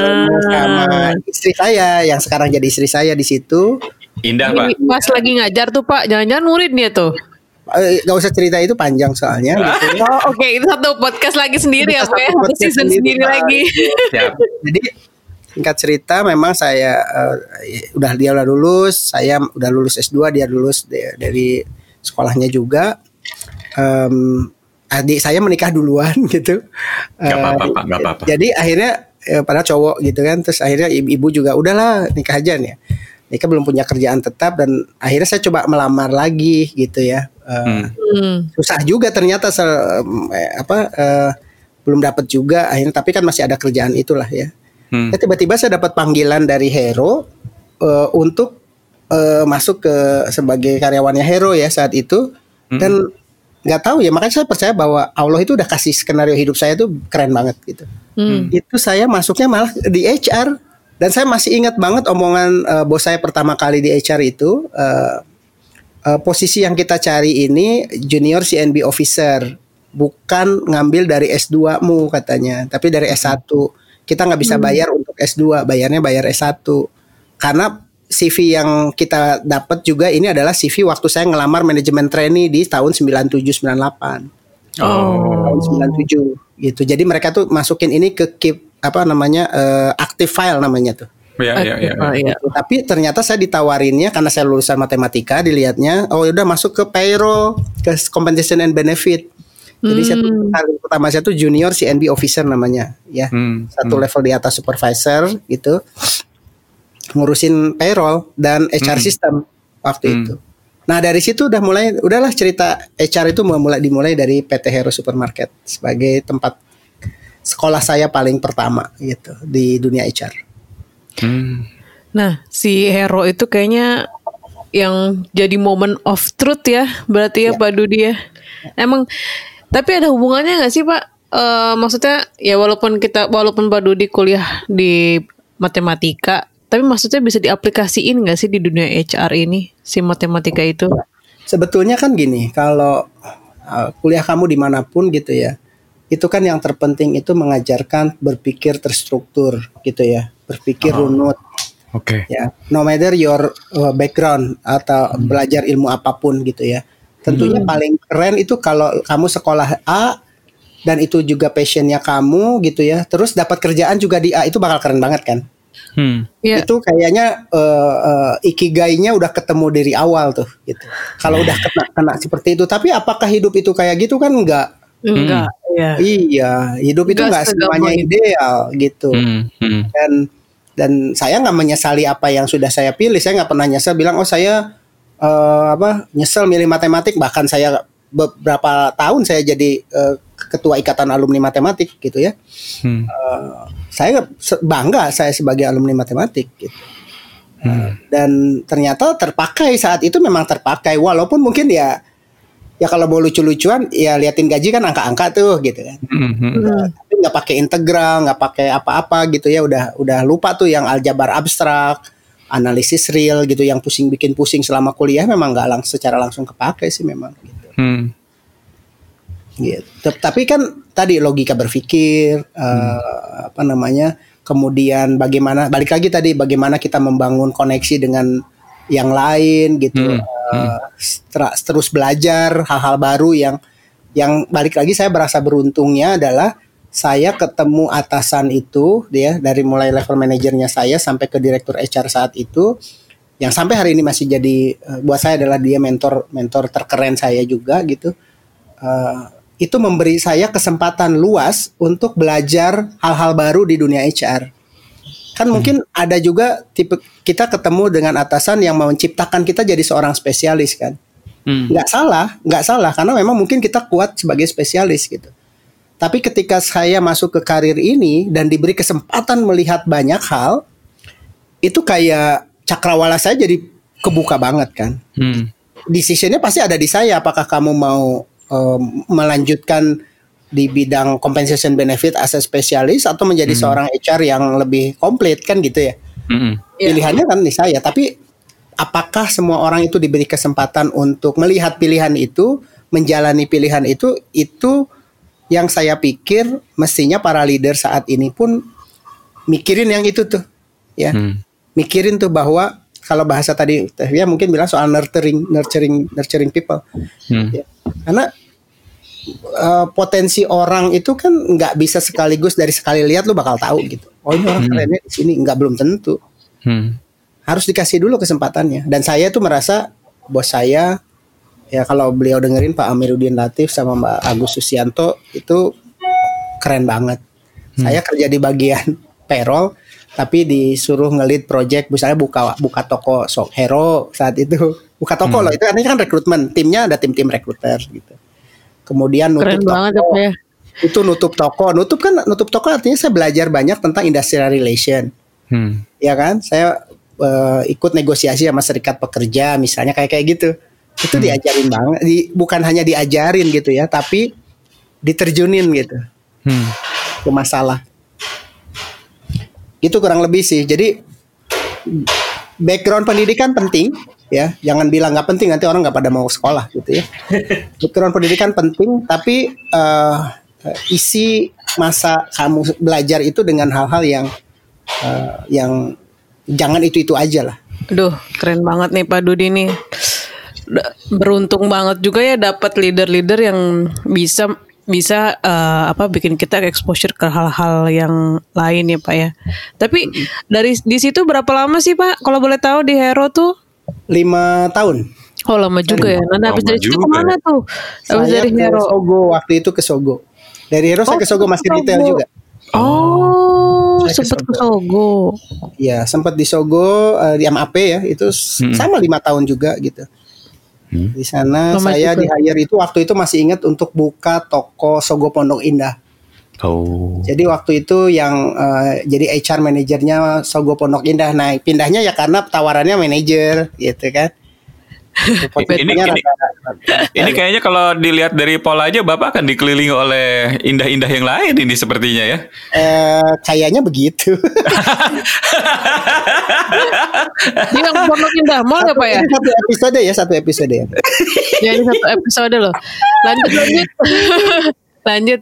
sama istri saya yang sekarang jadi istri saya di situ Indah pak. Pas lagi ngajar tuh Pak, jangan-jangan murid dia tuh. Eh, gak usah cerita itu panjang soalnya (laughs) gitu. Oh oke itu satu podcast lagi sendiri ya Itu Pak ya, satu season sendiri, sendiri lagi. Siap. Jadi singkat cerita memang saya eh, udah dia udah lulus, saya udah lulus S2, dia lulus de- dari sekolahnya juga. Em, adik saya menikah duluan (laughs) gitu. Gak Eh, apa-apa, Pak, gak apa-apa. Jadi akhirnya eh, pada cowok gitu kan, terus akhirnya ibu, juga udahlah nikah aja nih. Nikah belum punya kerjaan tetap dan akhirnya saya coba melamar lagi gitu ya. Eh, Hmm. Susah juga ternyata se- eh, apa eh, belum dapat juga akhirnya tapi kan masih ada kerjaan itulah ya. Hmm. Ya, tiba-tiba saya dapat panggilan dari Hero eh, untuk eh, masuk ke sebagai karyawannya Hero ya saat itu dan nggak tahu ya makanya saya percaya bahwa Allah itu udah kasih skenario hidup saya tuh keren banget gitu. Hmm. Itu saya masuknya malah di HR dan saya masih ingat banget omongan eh, bos saya pertama kali di HR itu eh, eh, posisi yang kita cari ini junior CNB officer bukan ngambil dari S2-mu katanya tapi dari S1 kita nggak bisa bayar untuk S2 bayarnya bayar S1 karena CV yang kita dapat juga ini adalah CV waktu saya ngelamar manajemen trainee di tahun 97 98 Oh. tahun 97 gitu. Jadi mereka tuh masukin ini ke keep apa namanya eh, active file namanya tuh. Ya, ya, ya. Oh, iya. Gitu. Tapi ternyata saya ditawarinnya karena saya lulusan matematika dilihatnya oh udah masuk ke payroll ke compensation and benefit. Jadi saya tuh kali pertama saya tuh junior CNB officer namanya ya. Hmm, Satu level di atas supervisor gitu. Ngurusin payroll dan HR system waktu Hmm. itu. Nah dari situ udah mulai udahlah cerita HR itu mulai dimulai dari PT Hero Supermarket sebagai tempat sekolah saya paling pertama gitu di dunia HR. Hmm. Nah, si Hero itu kayaknya yang jadi moment of truth ya, berarti ya, Pak Dudi ya. Emang, tapi ada hubungannya nggak sih Pak? Eh, maksudnya ya walaupun kita, walaupun Pak Dudi kuliah di matematika, tapi maksudnya bisa diaplikasiin nggak sih di dunia HR ini si matematika itu? Sebetulnya kan gini, kalau uh, kuliah kamu di mana pun gitu ya, itu kan yang terpenting itu mengajarkan berpikir terstruktur gitu ya, berpikir runut Oke. ya, no matter your uh, background atau belajar ilmu apa pun gitu ya. Tentunya paling keren itu kalau kamu sekolah A dan itu juga passionnya kamu gitu ya, terus dapat kerjaan juga di A itu bakal keren banget kan? Hmm. Ya, itu kayaknya eh, eh, ikigainya udah ketemu dari awal tuh gitu. Kalau udah kena kena seperti itu, tapi apakah hidup itu kayak gitu kan enggak? enggak. Ya. Iya, hidup itu Enggak semuanya itu. ideal gitu. Hmm. Hmm. Dan dan saya nggak menyesali apa yang sudah saya pilih. Saya nggak pernah nyesel bilang oh saya eh, apa nyesel milih matematik. Bahkan saya beberapa tahun saya jadi eh, ketua ikatan alumni matematik gitu ya Hmm. saya se- bangga saya sebagai alumni matematik gitu. Dan ternyata terpakai saat itu memang terpakai walaupun mungkin ya ya kalau mau lucu-lucuan ya liatin gaji kan angka-angka tuh gitu kan. Hmm. Hmm. Tapi nggak pakai integral, nggak pakai apa-apa gitu ya udah udah lupa tuh yang aljabar abstrak, analisis real gitu yang pusing bikin pusing selama kuliah memang nggak lang secara langsung kepake sih memang gitu. Hmm. Gitu. Tapi kan tadi logika berpikir eh, apa namanya, kemudian bagaimana balik lagi tadi bagaimana kita membangun koneksi dengan yang lain gitu, Hmm, setra- terus belajar hal-hal baru yang yang balik lagi saya berasa beruntungnya adalah saya ketemu atasan itu dia dari mulai level manajernya saya sampai ke direktur HR saat itu yang sampai hari ini masih jadi eh, buat saya adalah dia mentor mentor terkeren saya juga gitu Eh, itu memberi saya kesempatan luas untuk belajar hal-hal baru di dunia HR. Kan mungkin ada juga tipe kita ketemu dengan atasan yang mau menciptakan kita jadi seorang spesialis kan. Hmm. Nggak salah, nggak salah karena memang mungkin kita kuat sebagai spesialis gitu. Tapi ketika saya masuk ke karir ini dan diberi kesempatan melihat banyak hal, itu kayak cakrawala saya jadi kebuka banget kan Hmm. decisionnya pasti ada di saya apakah kamu mau em, melanjutkan di bidang compensation benefit as a spesialis atau menjadi seorang HR yang lebih komplit kan gitu ya Hmm. Iya. pilihannya kan di saya tapi apakah semua orang itu diberi kesempatan untuk melihat pilihan itu menjalani pilihan itu itu yang saya pikir mestinya para leader saat ini pun mikirin yang itu tuh, ya, Hmm. mikirin tuh bahwa kalau bahasa tadi ya mungkin bilang soal nurturing, nurturing, nurturing people, Hmm. ya. karena eh, potensi orang itu kan nggak bisa sekaligus dari sekali lihat lu bakal tahu gitu. Oh ini orang kerennya di sini nggak belum tentu. Hmm. Harus dikasih dulu kesempatannya. Dan saya tuh merasa bos saya ya kalau beliau dengerin Pak Amiruddin Latif sama Mbak Agus Susianto itu keren banget. Saya kerja di bagian (laughs) payroll tapi disuruh ngelit project. Misalnya buka buka toko sok hero saat itu. Buka toko loh itu artinya kan rekrutmen. Timnya ada tim-tim rekruter gitu. Kemudian nutup Keren toko. banget ya, itu nutup toko. Nutup kan nutup toko artinya saya belajar banyak tentang industrial relation. Hmm. ya kan? Saya eh, ikut negosiasi sama serikat pekerja misalnya kayak kayak gitu itu diajarin banget di, bukan hanya diajarin gitu ya tapi diterjunin gitu. Hmm. ke masalah. Itu kurang lebih sih. Jadi background pendidikan penting ya. Jangan bilang nggak penting nanti orang nggak pada mau sekolah gitu ya. (laughs) Background pendidikan penting tapi eh, isi masa kamu belajar itu dengan hal-hal yang eh, yang jangan itu itu aja lah. Aduh, keren banget nih Pak Dudi nih. Beruntung banget juga ya dapat leader-leader yang bisa bisa eh, apa bikin kita exposure ke hal-hal yang lain ya Pak ya. Tapi dari di situ berapa lama sih Pak? Kalau boleh tahu di Hero tuh? lima tahun Oh lama juga ya. Nah, habis Lama dari situ juga ke mana tuh? Habis saya dari ke Hero. Sogo waktu itu ke Sogo dari Hero saya Oh, ke Sogo masih Sogo. retail juga Oh, Saya ke sempat ke Sogo. Sogo. Ya sempat di Sogo eh, di MAP ya itu s- sama lima tahun juga gitu. Di sana Lama saya di hire itu waktu itu masih ingat untuk buka toko Sogo Pondok Indah. Oh. Jadi waktu itu yang eh, jadi HR manajernya Sogo Pondok Indah. Nah pindahnya ya karena tawarannya manajer gitu kan. Ini- rada- Ini kayaknya kalau dilihat dari pola aja Bapak akan dikelilingi oleh indah-indah yang lain ini sepertinya ya. eh, kayaknya begitu. Dia yang Pondok Indah Mall ya Pak ya? Ini satu episode ya satu episode ya. Ya ini satu episode loh. Lanjut lanjut. lanjut.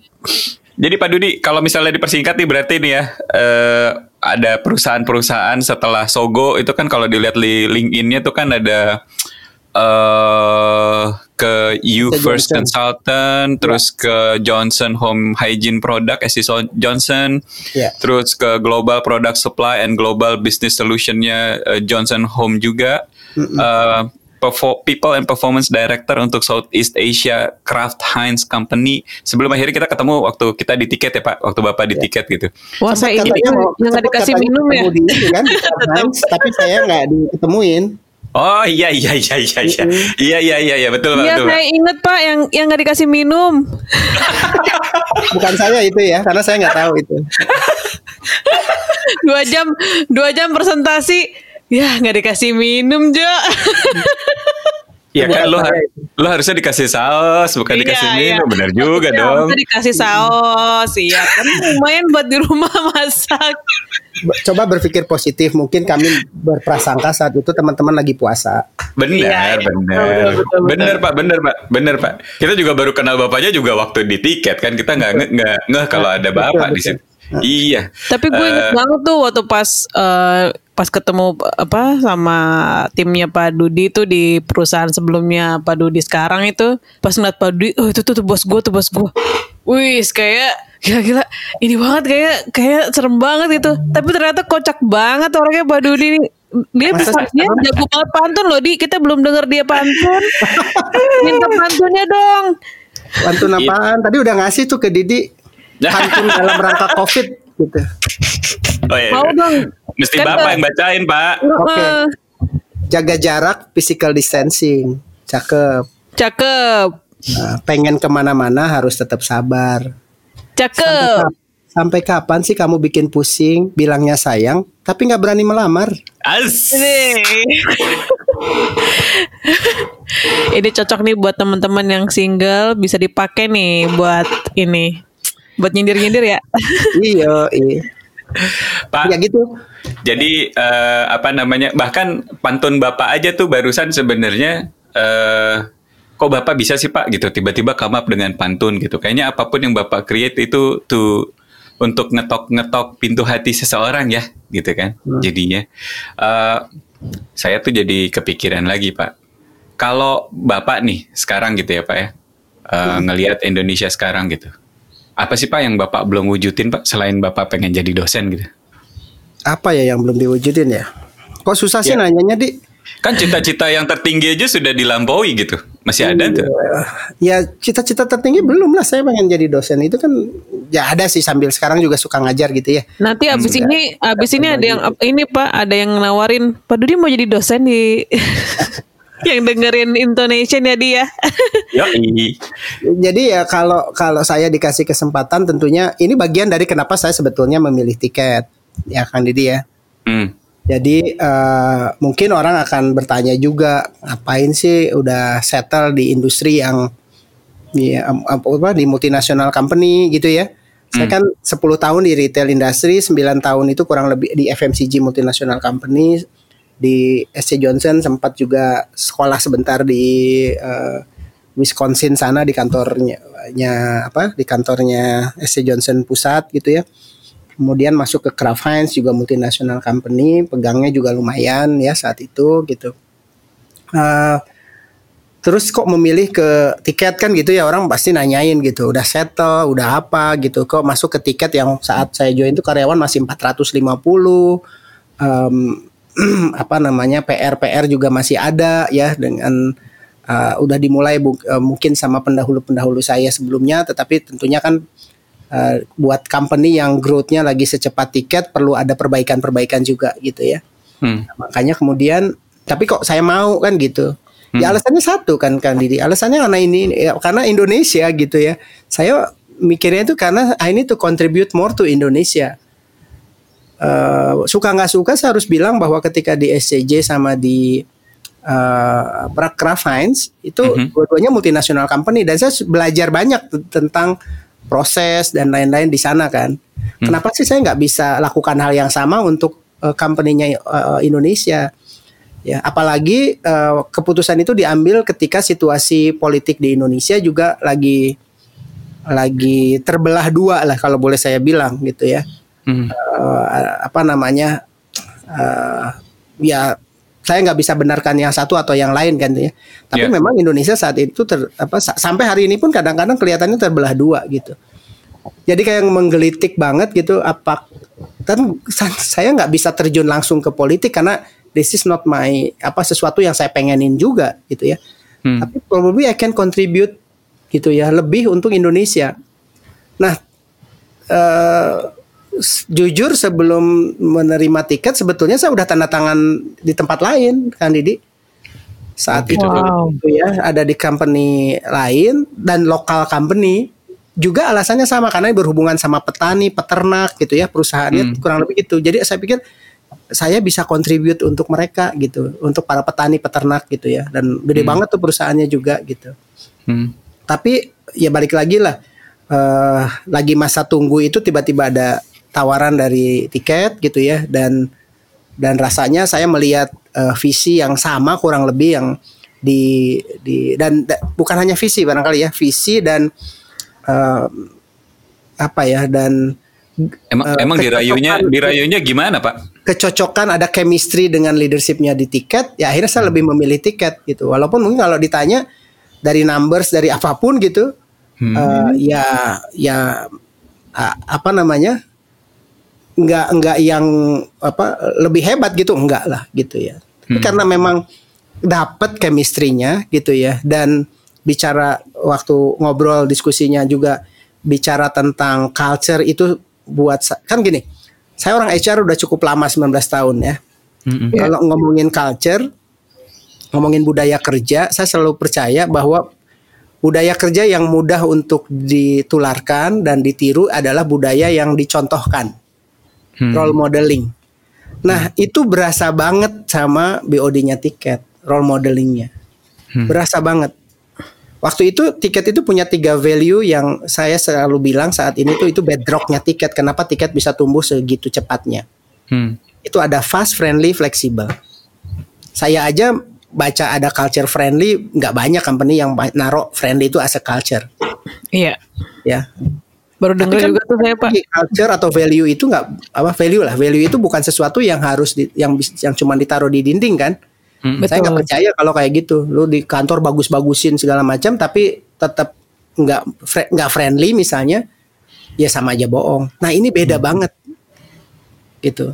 Jadi Pak Dudi, kalau misalnya dipersingkat nih berarti nih ya eh, ada perusahaan-perusahaan setelah Sogo itu kan kalau dilihat di LinkedIn-nya tuh kan ada eh ke You Ke First Johnson. Consultant, terus ke Johnson Home Hygiene Product, SC Johnson, Ya. terus ke Global Product Supply and Global Business Solution-nya eh, Johnson Home juga. Eh, Perfo- People and Performance Director untuk Southeast Asia Kraft Heinz Company. Sebelum akhirnya kita ketemu waktu kita di tiket ya Pak, waktu Bapak di tiket gitu. Wah saya ini nggak dikasih minum ya. di kan, di (laughs) Heinz, tapi saya nggak diketemuin. Oh iya iya iya iya iya iya iya iya iya betul iya, betul. Iya saya inget pak yang yang nggak dikasih minum. (laughs) Bukan saya itu ya karena saya nggak tahu itu. dua jam dua jam presentasi ya nggak dikasih minum Jo. (laughs) Iya kan lo, itu. lo harusnya dikasih saus bukan dikasih Iya, iya. minum benar juga Ya, dong. harusnya dikasih saus. Iya kan lumayan buat di rumah (laughs) masak. Coba berpikir positif, mungkin kami berprasangka saat itu teman-teman lagi puasa. Benar, Iya, iya. benar. Betul, betul, betul. Benar, Pak, benar, Pak. Benar, Pak. Kita juga baru kenal Bapaknya juga waktu di tiket kan. Kita nggak nggak ngeh kalau ada Betul, Bapak di betul. situ. Iya. Tapi gue inget Eh, banget tuh waktu pas eh, pas ketemu apa sama timnya Pak Dudi tuh di perusahaan sebelumnya Pak Dudi sekarang itu pas ngeliat Pak Dudi, oh itu tuh, tuh bos gue tuh bos gue. Wih, kayak gila-gila ini banget kayak kayak serem banget gitu. Tapi ternyata kocak banget orangnya Pak Dudi ini. Dia bisa, dia jago banget pantun loh di kita belum denger dia pantun. (laughs) Minta pantunnya dong. Pantun apaan? Tadi udah ngasih tuh ke Didi pantun dalam rangka COVID gitu. oh, iya. Mau dong. Mesti Kan Bapak yang bacain, Pak. Oke. Heeh. Jaga jarak, physical distancing, cakep. Cakep. Nah, pengen ke mana-mana harus tetap sabar. Cakep. Sampai kapan sih kamu bikin pusing, bilangnya sayang, tapi nggak berani melamar? As. Ini cocok nih buat teman-teman yang single bisa dipakai nih buat ini buat nyindir-nyindir ya. (laughs) iya, iya. Pak, Ya gitu. Jadi eh, apa namanya? Bahkan pantun Bapak aja tuh barusan sebenarnya eh kok bapak bisa sih pak gitu tiba-tiba come up dengan pantun gitu kayaknya apa pun yang bapak create itu tuh untuk ngetok-ngetok pintu hati seseorang ya gitu kan jadinya uh, saya tuh jadi kepikiran lagi pak kalau bapak nih sekarang gitu ya pak ya uh, ngelihat Indonesia sekarang gitu apa sih pak yang bapak belum wujudin pak selain bapak pengen jadi dosen gitu Apa ya yang belum diwujudin ya? Kok susah sih Ya. nanyanya di? kan cita-cita yang tertinggi aja sudah dilampaui gitu masih ada tuh Ya cita-cita tertinggi belum lah. Saya pengen jadi dosen itu kan ya ada sih sambil sekarang juga suka ngajar gitu ya. Nanti abis ini abis ini ada yang ini Pak, ada yang nawarin Pak Dudi mau jadi dosen di (laughs) yang dengerin intonation ya dia. (laughs) Yoi. Jadi ya kalau kalau saya dikasih kesempatan tentunya ini bagian dari kenapa saya sebetulnya memilih tiket ya Kang Didi ya. Hmm. Jadi eh, mungkin orang akan bertanya juga ngapain sih udah settle di industri yang ya, am- apa di multinational company gitu ya. Saya kan 10 tahun di retail industry, 9 tahun itu kurang lebih di FMCG multinational company di SC Johnson sempat juga sekolah sebentar di eh, Wisconsin sana di kantornya nya, apa di kantornya SC Johnson pusat gitu ya. Kemudian masuk ke Kraft Heinz juga multinational company pegangnya juga lumayan ya saat itu gitu. Eh, terus kok memilih ke tiket kan gitu ya orang pasti nanyain gitu udah settle udah apa? gitu. Kok masuk ke tiket yang saat saya join itu karyawan masih 450 Em, (clears throat) apa namanya PR PR juga masih ada ya dengan eh, udah dimulai bu- eh, mungkin sama pendahulu-pendahulu saya sebelumnya tetapi tentunya kan eh, buat company yang growth-nya lagi secepat tiket perlu ada perbaikan-perbaikan juga gitu ya. Hmm. Makanya kemudian tapi kok saya mau kan gitu. Ya Hmm. alasannya satu kan Kang Didi. Alasannya karena ini ya, karena Indonesia gitu ya. Saya mikirnya itu karena I need to contribute more to Indonesia. Eh, suka nggak suka saya harus bilang bahwa ketika di SCJ sama di uh, Kraft Heinz itu Mhm. dua-duanya multinasional company dan saya belajar banyak tentang proses dan lain-lain di sana kan. Kenapa sih saya nggak bisa lakukan hal yang sama untuk uh, company-nya uh, Indonesia? Ya, apalagi uh, keputusan itu diambil ketika situasi politik di Indonesia juga lagi lagi terbelah dua lah kalau boleh saya bilang gitu ya Hmm. eh, apa namanya eh, ya saya nggak bisa benarkan yang satu atau yang lain kan ya tapi Ya. memang Indonesia saat itu ter, apa sa- sampai hari ini pun kadang-kadang kelihatannya terbelah dua gitu jadi kayak menggelitik banget gitu apa kan sa- saya nggak bisa terjun langsung ke politik karena this is not my apa sesuatu yang saya pengenin juga gitu ya Hmm. tapi probably I can contribute gitu ya lebih untuk Indonesia nah eh jujur sebelum menerima tiket sebetulnya saya udah tanda tangan di tempat lain kan Didi saat gitu. itu Wow. gitu ya ada di company lain dan lokal company juga alasannya sama karena berhubungan sama petani peternak gitu ya perusahaannya Hmm. kurang lebih gitu jadi saya pikir saya bisa contribute untuk mereka gitu untuk para petani peternak gitu ya dan gede banget tuh perusahaannya juga gitu Hmm. tapi ya balik lagi lah eh lagi masa tunggu itu tiba-tiba ada tawaran dari tiket gitu ya dan dan rasanya saya melihat eh, visi yang sama kurang lebih yang di di dan da- bukan hanya visi barangkali ya visi dan eh, apa ya dan Emang Eh, emang dirayunya dirayunya gimana pak? kecocokan ada chemistry dengan leadershipnya di tiket ya akhirnya saya lebih memilih tiket gitu walaupun mungkin kalau ditanya dari numbers dari apa pun gitu Hmm. eh, ya ya apa namanya nggak nggak yang apa lebih hebat gitu enggak lah gitu ya Tapi Hmm. karena memang dapat chemistry-nya gitu ya dan bicara waktu ngobrol diskusinya juga bicara tentang culture itu buat kan gini saya orang HR udah cukup lama 19 tahun ya Hmm. kalau ngomongin culture, ngomongin budaya kerja, saya selalu percaya bahwa budaya kerja yang mudah untuk ditularkan dan ditiru adalah budaya yang dicontohkan, Hmm. role modeling. Nah, itu berasa banget sama BOD-nya tiket, role modelingnya. Hmm. Berasa banget. Waktu itu tiket itu punya tiga value yang saya selalu bilang saat ini tuh itu bedrocknya tiket. Kenapa tiket bisa tumbuh segitu cepatnya? Hmm. itu ada fast, friendly, fleksibel. Saya aja baca ada culture friendly, nggak banyak company yang naruh friendly itu as a culture, Iya. ya. Baru dengar kan juga tuh saya Pak. Culture atau value itu nggak apa value lah. Value itu bukan sesuatu yang harus di, yang bis- yang cuma ditaruh di dinding kan. Saya nggak percaya kalau kayak gitu. Lu di kantor bagus-bagusin segala macam, tapi tetap nggak nggak friendly misalnya, ya sama aja bohong. Nah ini beda banget, gitu.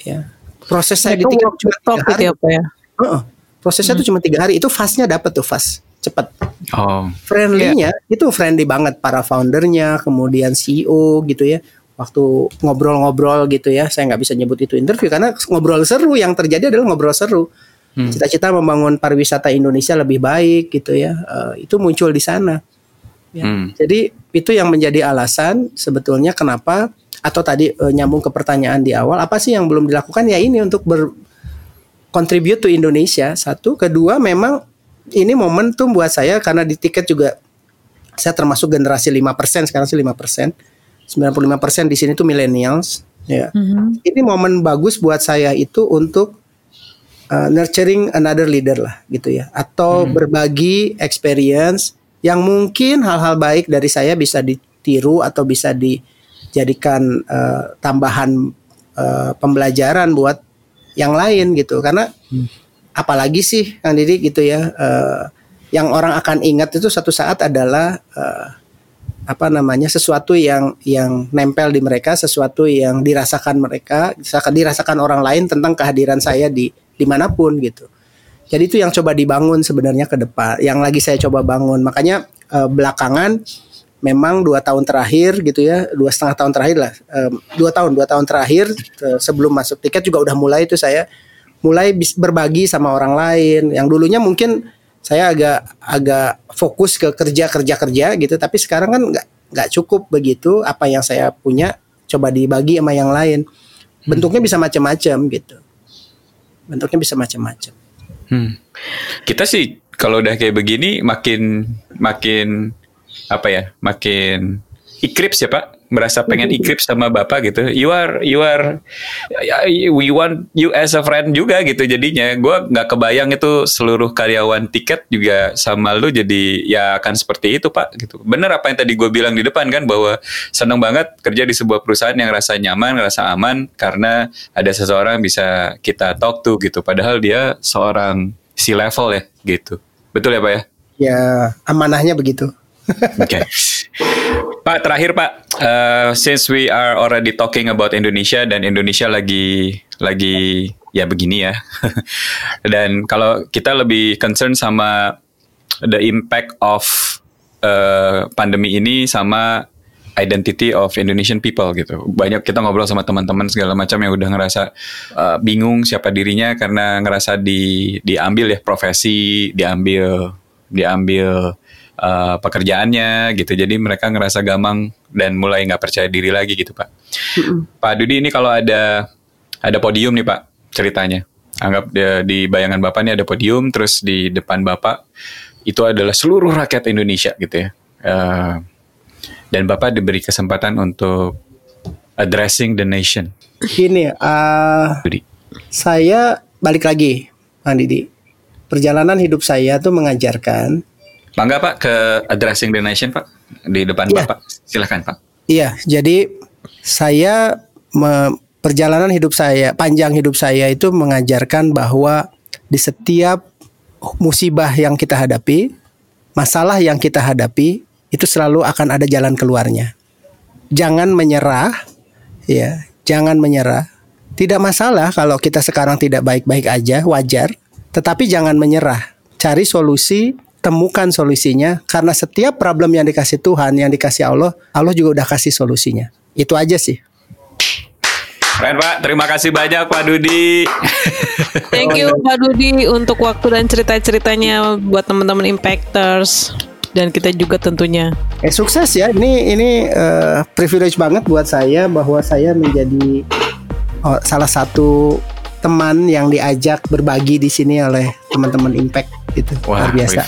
Ya. Proses saya di walk cuma tiga hari. ya Pak ya. Heeh. Prosesnya tuh cuma tiga hari. Itu fastnya dapat tuh fast, cepet. Oh, Friendly-nya itu friendly banget para foundernya, kemudian CEO gitu ya. Waktu ngobrol-ngobrol gitu ya, saya nggak bisa nyebut itu interview karena ngobrol seru yang terjadi adalah ngobrol seru. Cita-cita membangun pariwisata Indonesia lebih baik gitu ya, eh, itu muncul di sana. Ya. Hmm. Jadi itu yang menjadi alasan sebetulnya kenapa atau tadi eh, nyambung ke pertanyaan di awal, apa sih yang belum dilakukan? Ya ini untuk ber contribute to Indonesia satu, kedua memang ini momentum buat saya karena di tiket juga saya termasuk generasi 5% sekarang sih 5%. 95% di sini tuh millennials ya. Ini momen bagus buat saya itu untuk uh, nurturing another leader lah gitu ya. Atau berbagi experience yang mungkin hal-hal baik dari saya bisa ditiru atau bisa dijadikan uh, tambahan uh, pembelajaran buat yang lain gitu. Karena apalagi sih Kang Didi gitu ya eh, yang orang akan ingat itu satu saat adalah eh, apa namanya sesuatu yang yang nempel di mereka sesuatu yang dirasakan mereka dirasakan orang lain tentang kehadiran saya di di mana pun gitu. Jadi itu yang coba dibangun sebenarnya ke depan yang lagi saya coba bangun. Makanya eh, belakangan memang dua tahun terakhir gitu ya dua setengah tahun terakhir lah dua tahun dua tahun terakhir sebelum masuk tiket juga udah mulai itu saya mulai berbagi sama orang lain yang dulunya mungkin saya agak agak fokus ke kerja kerja kerja gitu tapi sekarang kan nggak nggak cukup begitu apa yang saya punya coba dibagi sama yang lain bentuknya bisa macam-macam gitu bentuknya bisa macam-macam Hmm. Kita sih kalau udah kayak begini makin makin apa ya? Makin ikrips ya Pak. Merasa pengen ikrips sama Bapak gitu. You are you are we want you as a friend juga gitu jadinya. Gua nggak kebayang itu seluruh karyawan tiket juga sama lu jadi ya akan seperti itu Pak gitu. Bener apa yang tadi gue bilang di depan kan bahwa seneng banget kerja di sebuah perusahaan yang rasa nyaman, rasa aman karena ada seseorang bisa kita talk to gitu. Padahal dia seorang si level ya gitu. Betul ya Pak ya? ya amanahnya begitu Oke. (laughs) Pak terakhir Pak, Eh, since we are already talking about Indonesia dan Indonesia lagi lagi ya begini ya. (laughs) dan kalau kita lebih concern sama the impact of eh, pandemi ini sama identity of Indonesian people gitu. Banyak kita ngobrol sama teman-teman segala macam yang udah ngerasa eh, bingung siapa dirinya karena ngerasa di diambil ya profesi, diambil diambil eh, pekerjaannya gitu. Jadi mereka ngerasa gamang dan mulai nggak percaya diri lagi gitu, Pak. Pak Dudi ini kalau ada ada podium nih, Pak, ceritanya. Anggap dia- di bayangan Bapak ini ada podium terus di depan Bapak itu adalah seluruh rakyat Indonesia gitu ya. Eh, dan Bapak diberi kesempatan untuk addressing the nation. gini Dudi. saya balik lagi Bang Didi perjalanan hidup saya tuh mengajarkan Bangga Pak ke addressing the nation, Pak. Di depan Iya. Bapak. Silahkan Pak. Iya, jadi saya me- perjalanan hidup saya, panjang hidup saya itu mengajarkan bahwa di setiap musibah yang kita hadapi, masalah yang kita hadapi, itu selalu akan ada jalan keluarnya. Jangan menyerah, ya, jangan menyerah. Tidak masalah kalau kita sekarang tidak baik-baik aja, wajar. Tetapi jangan menyerah. Cari solusi, temukan solusinya. Karena setiap problem yang dikasih Tuhan, yang dikasih Allah, Allah juga udah kasih solusinya. Itu aja sih. Keren Pak, terima kasih banyak Pak Dudi. (laughs) Thank you Pak Dudi untuk waktu dan cerita-ceritanya buat teman-teman Impactors dan kita juga tentunya. Eh sukses ya. Ini ini eh, privilege banget buat saya bahwa saya menjadi oh, salah satu teman yang diajak berbagi di sini oleh teman-teman Impact itu luar biasa.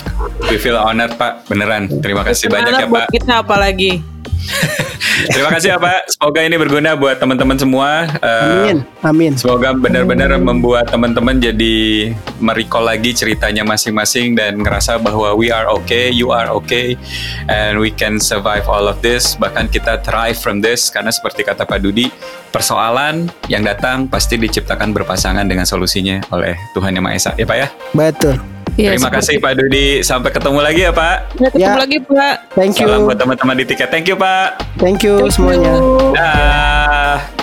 We, we feel honored Pak, beneran. Terima kasih banyak ya Pak. kita apalagi. (laughs) Terima kasih ya Pak. Semoga ini berguna buat teman-teman semua. Uh, Amin, amin. Semoga benar-benar membuat teman-teman jadi merecall lagi ceritanya masing-masing dan ngerasa bahwa we are okay, you are okay, and we can survive all of this. Bahkan kita thrive from this karena seperti kata Pak Dudi, persoalan yang datang pasti diciptakan berpasangan dengan solusinya oleh Tuhan Yang Maha Esa. Ya Pak ya. Betul. Ya, Terima kasih Pak Dudi. Sampai ketemu lagi ya Pak. Ya, ketemu ya. lagi Pak. Thank you. Salam buat teman-teman di tiket. Thank you Pak. Thank you Thank semuanya. You. Dah.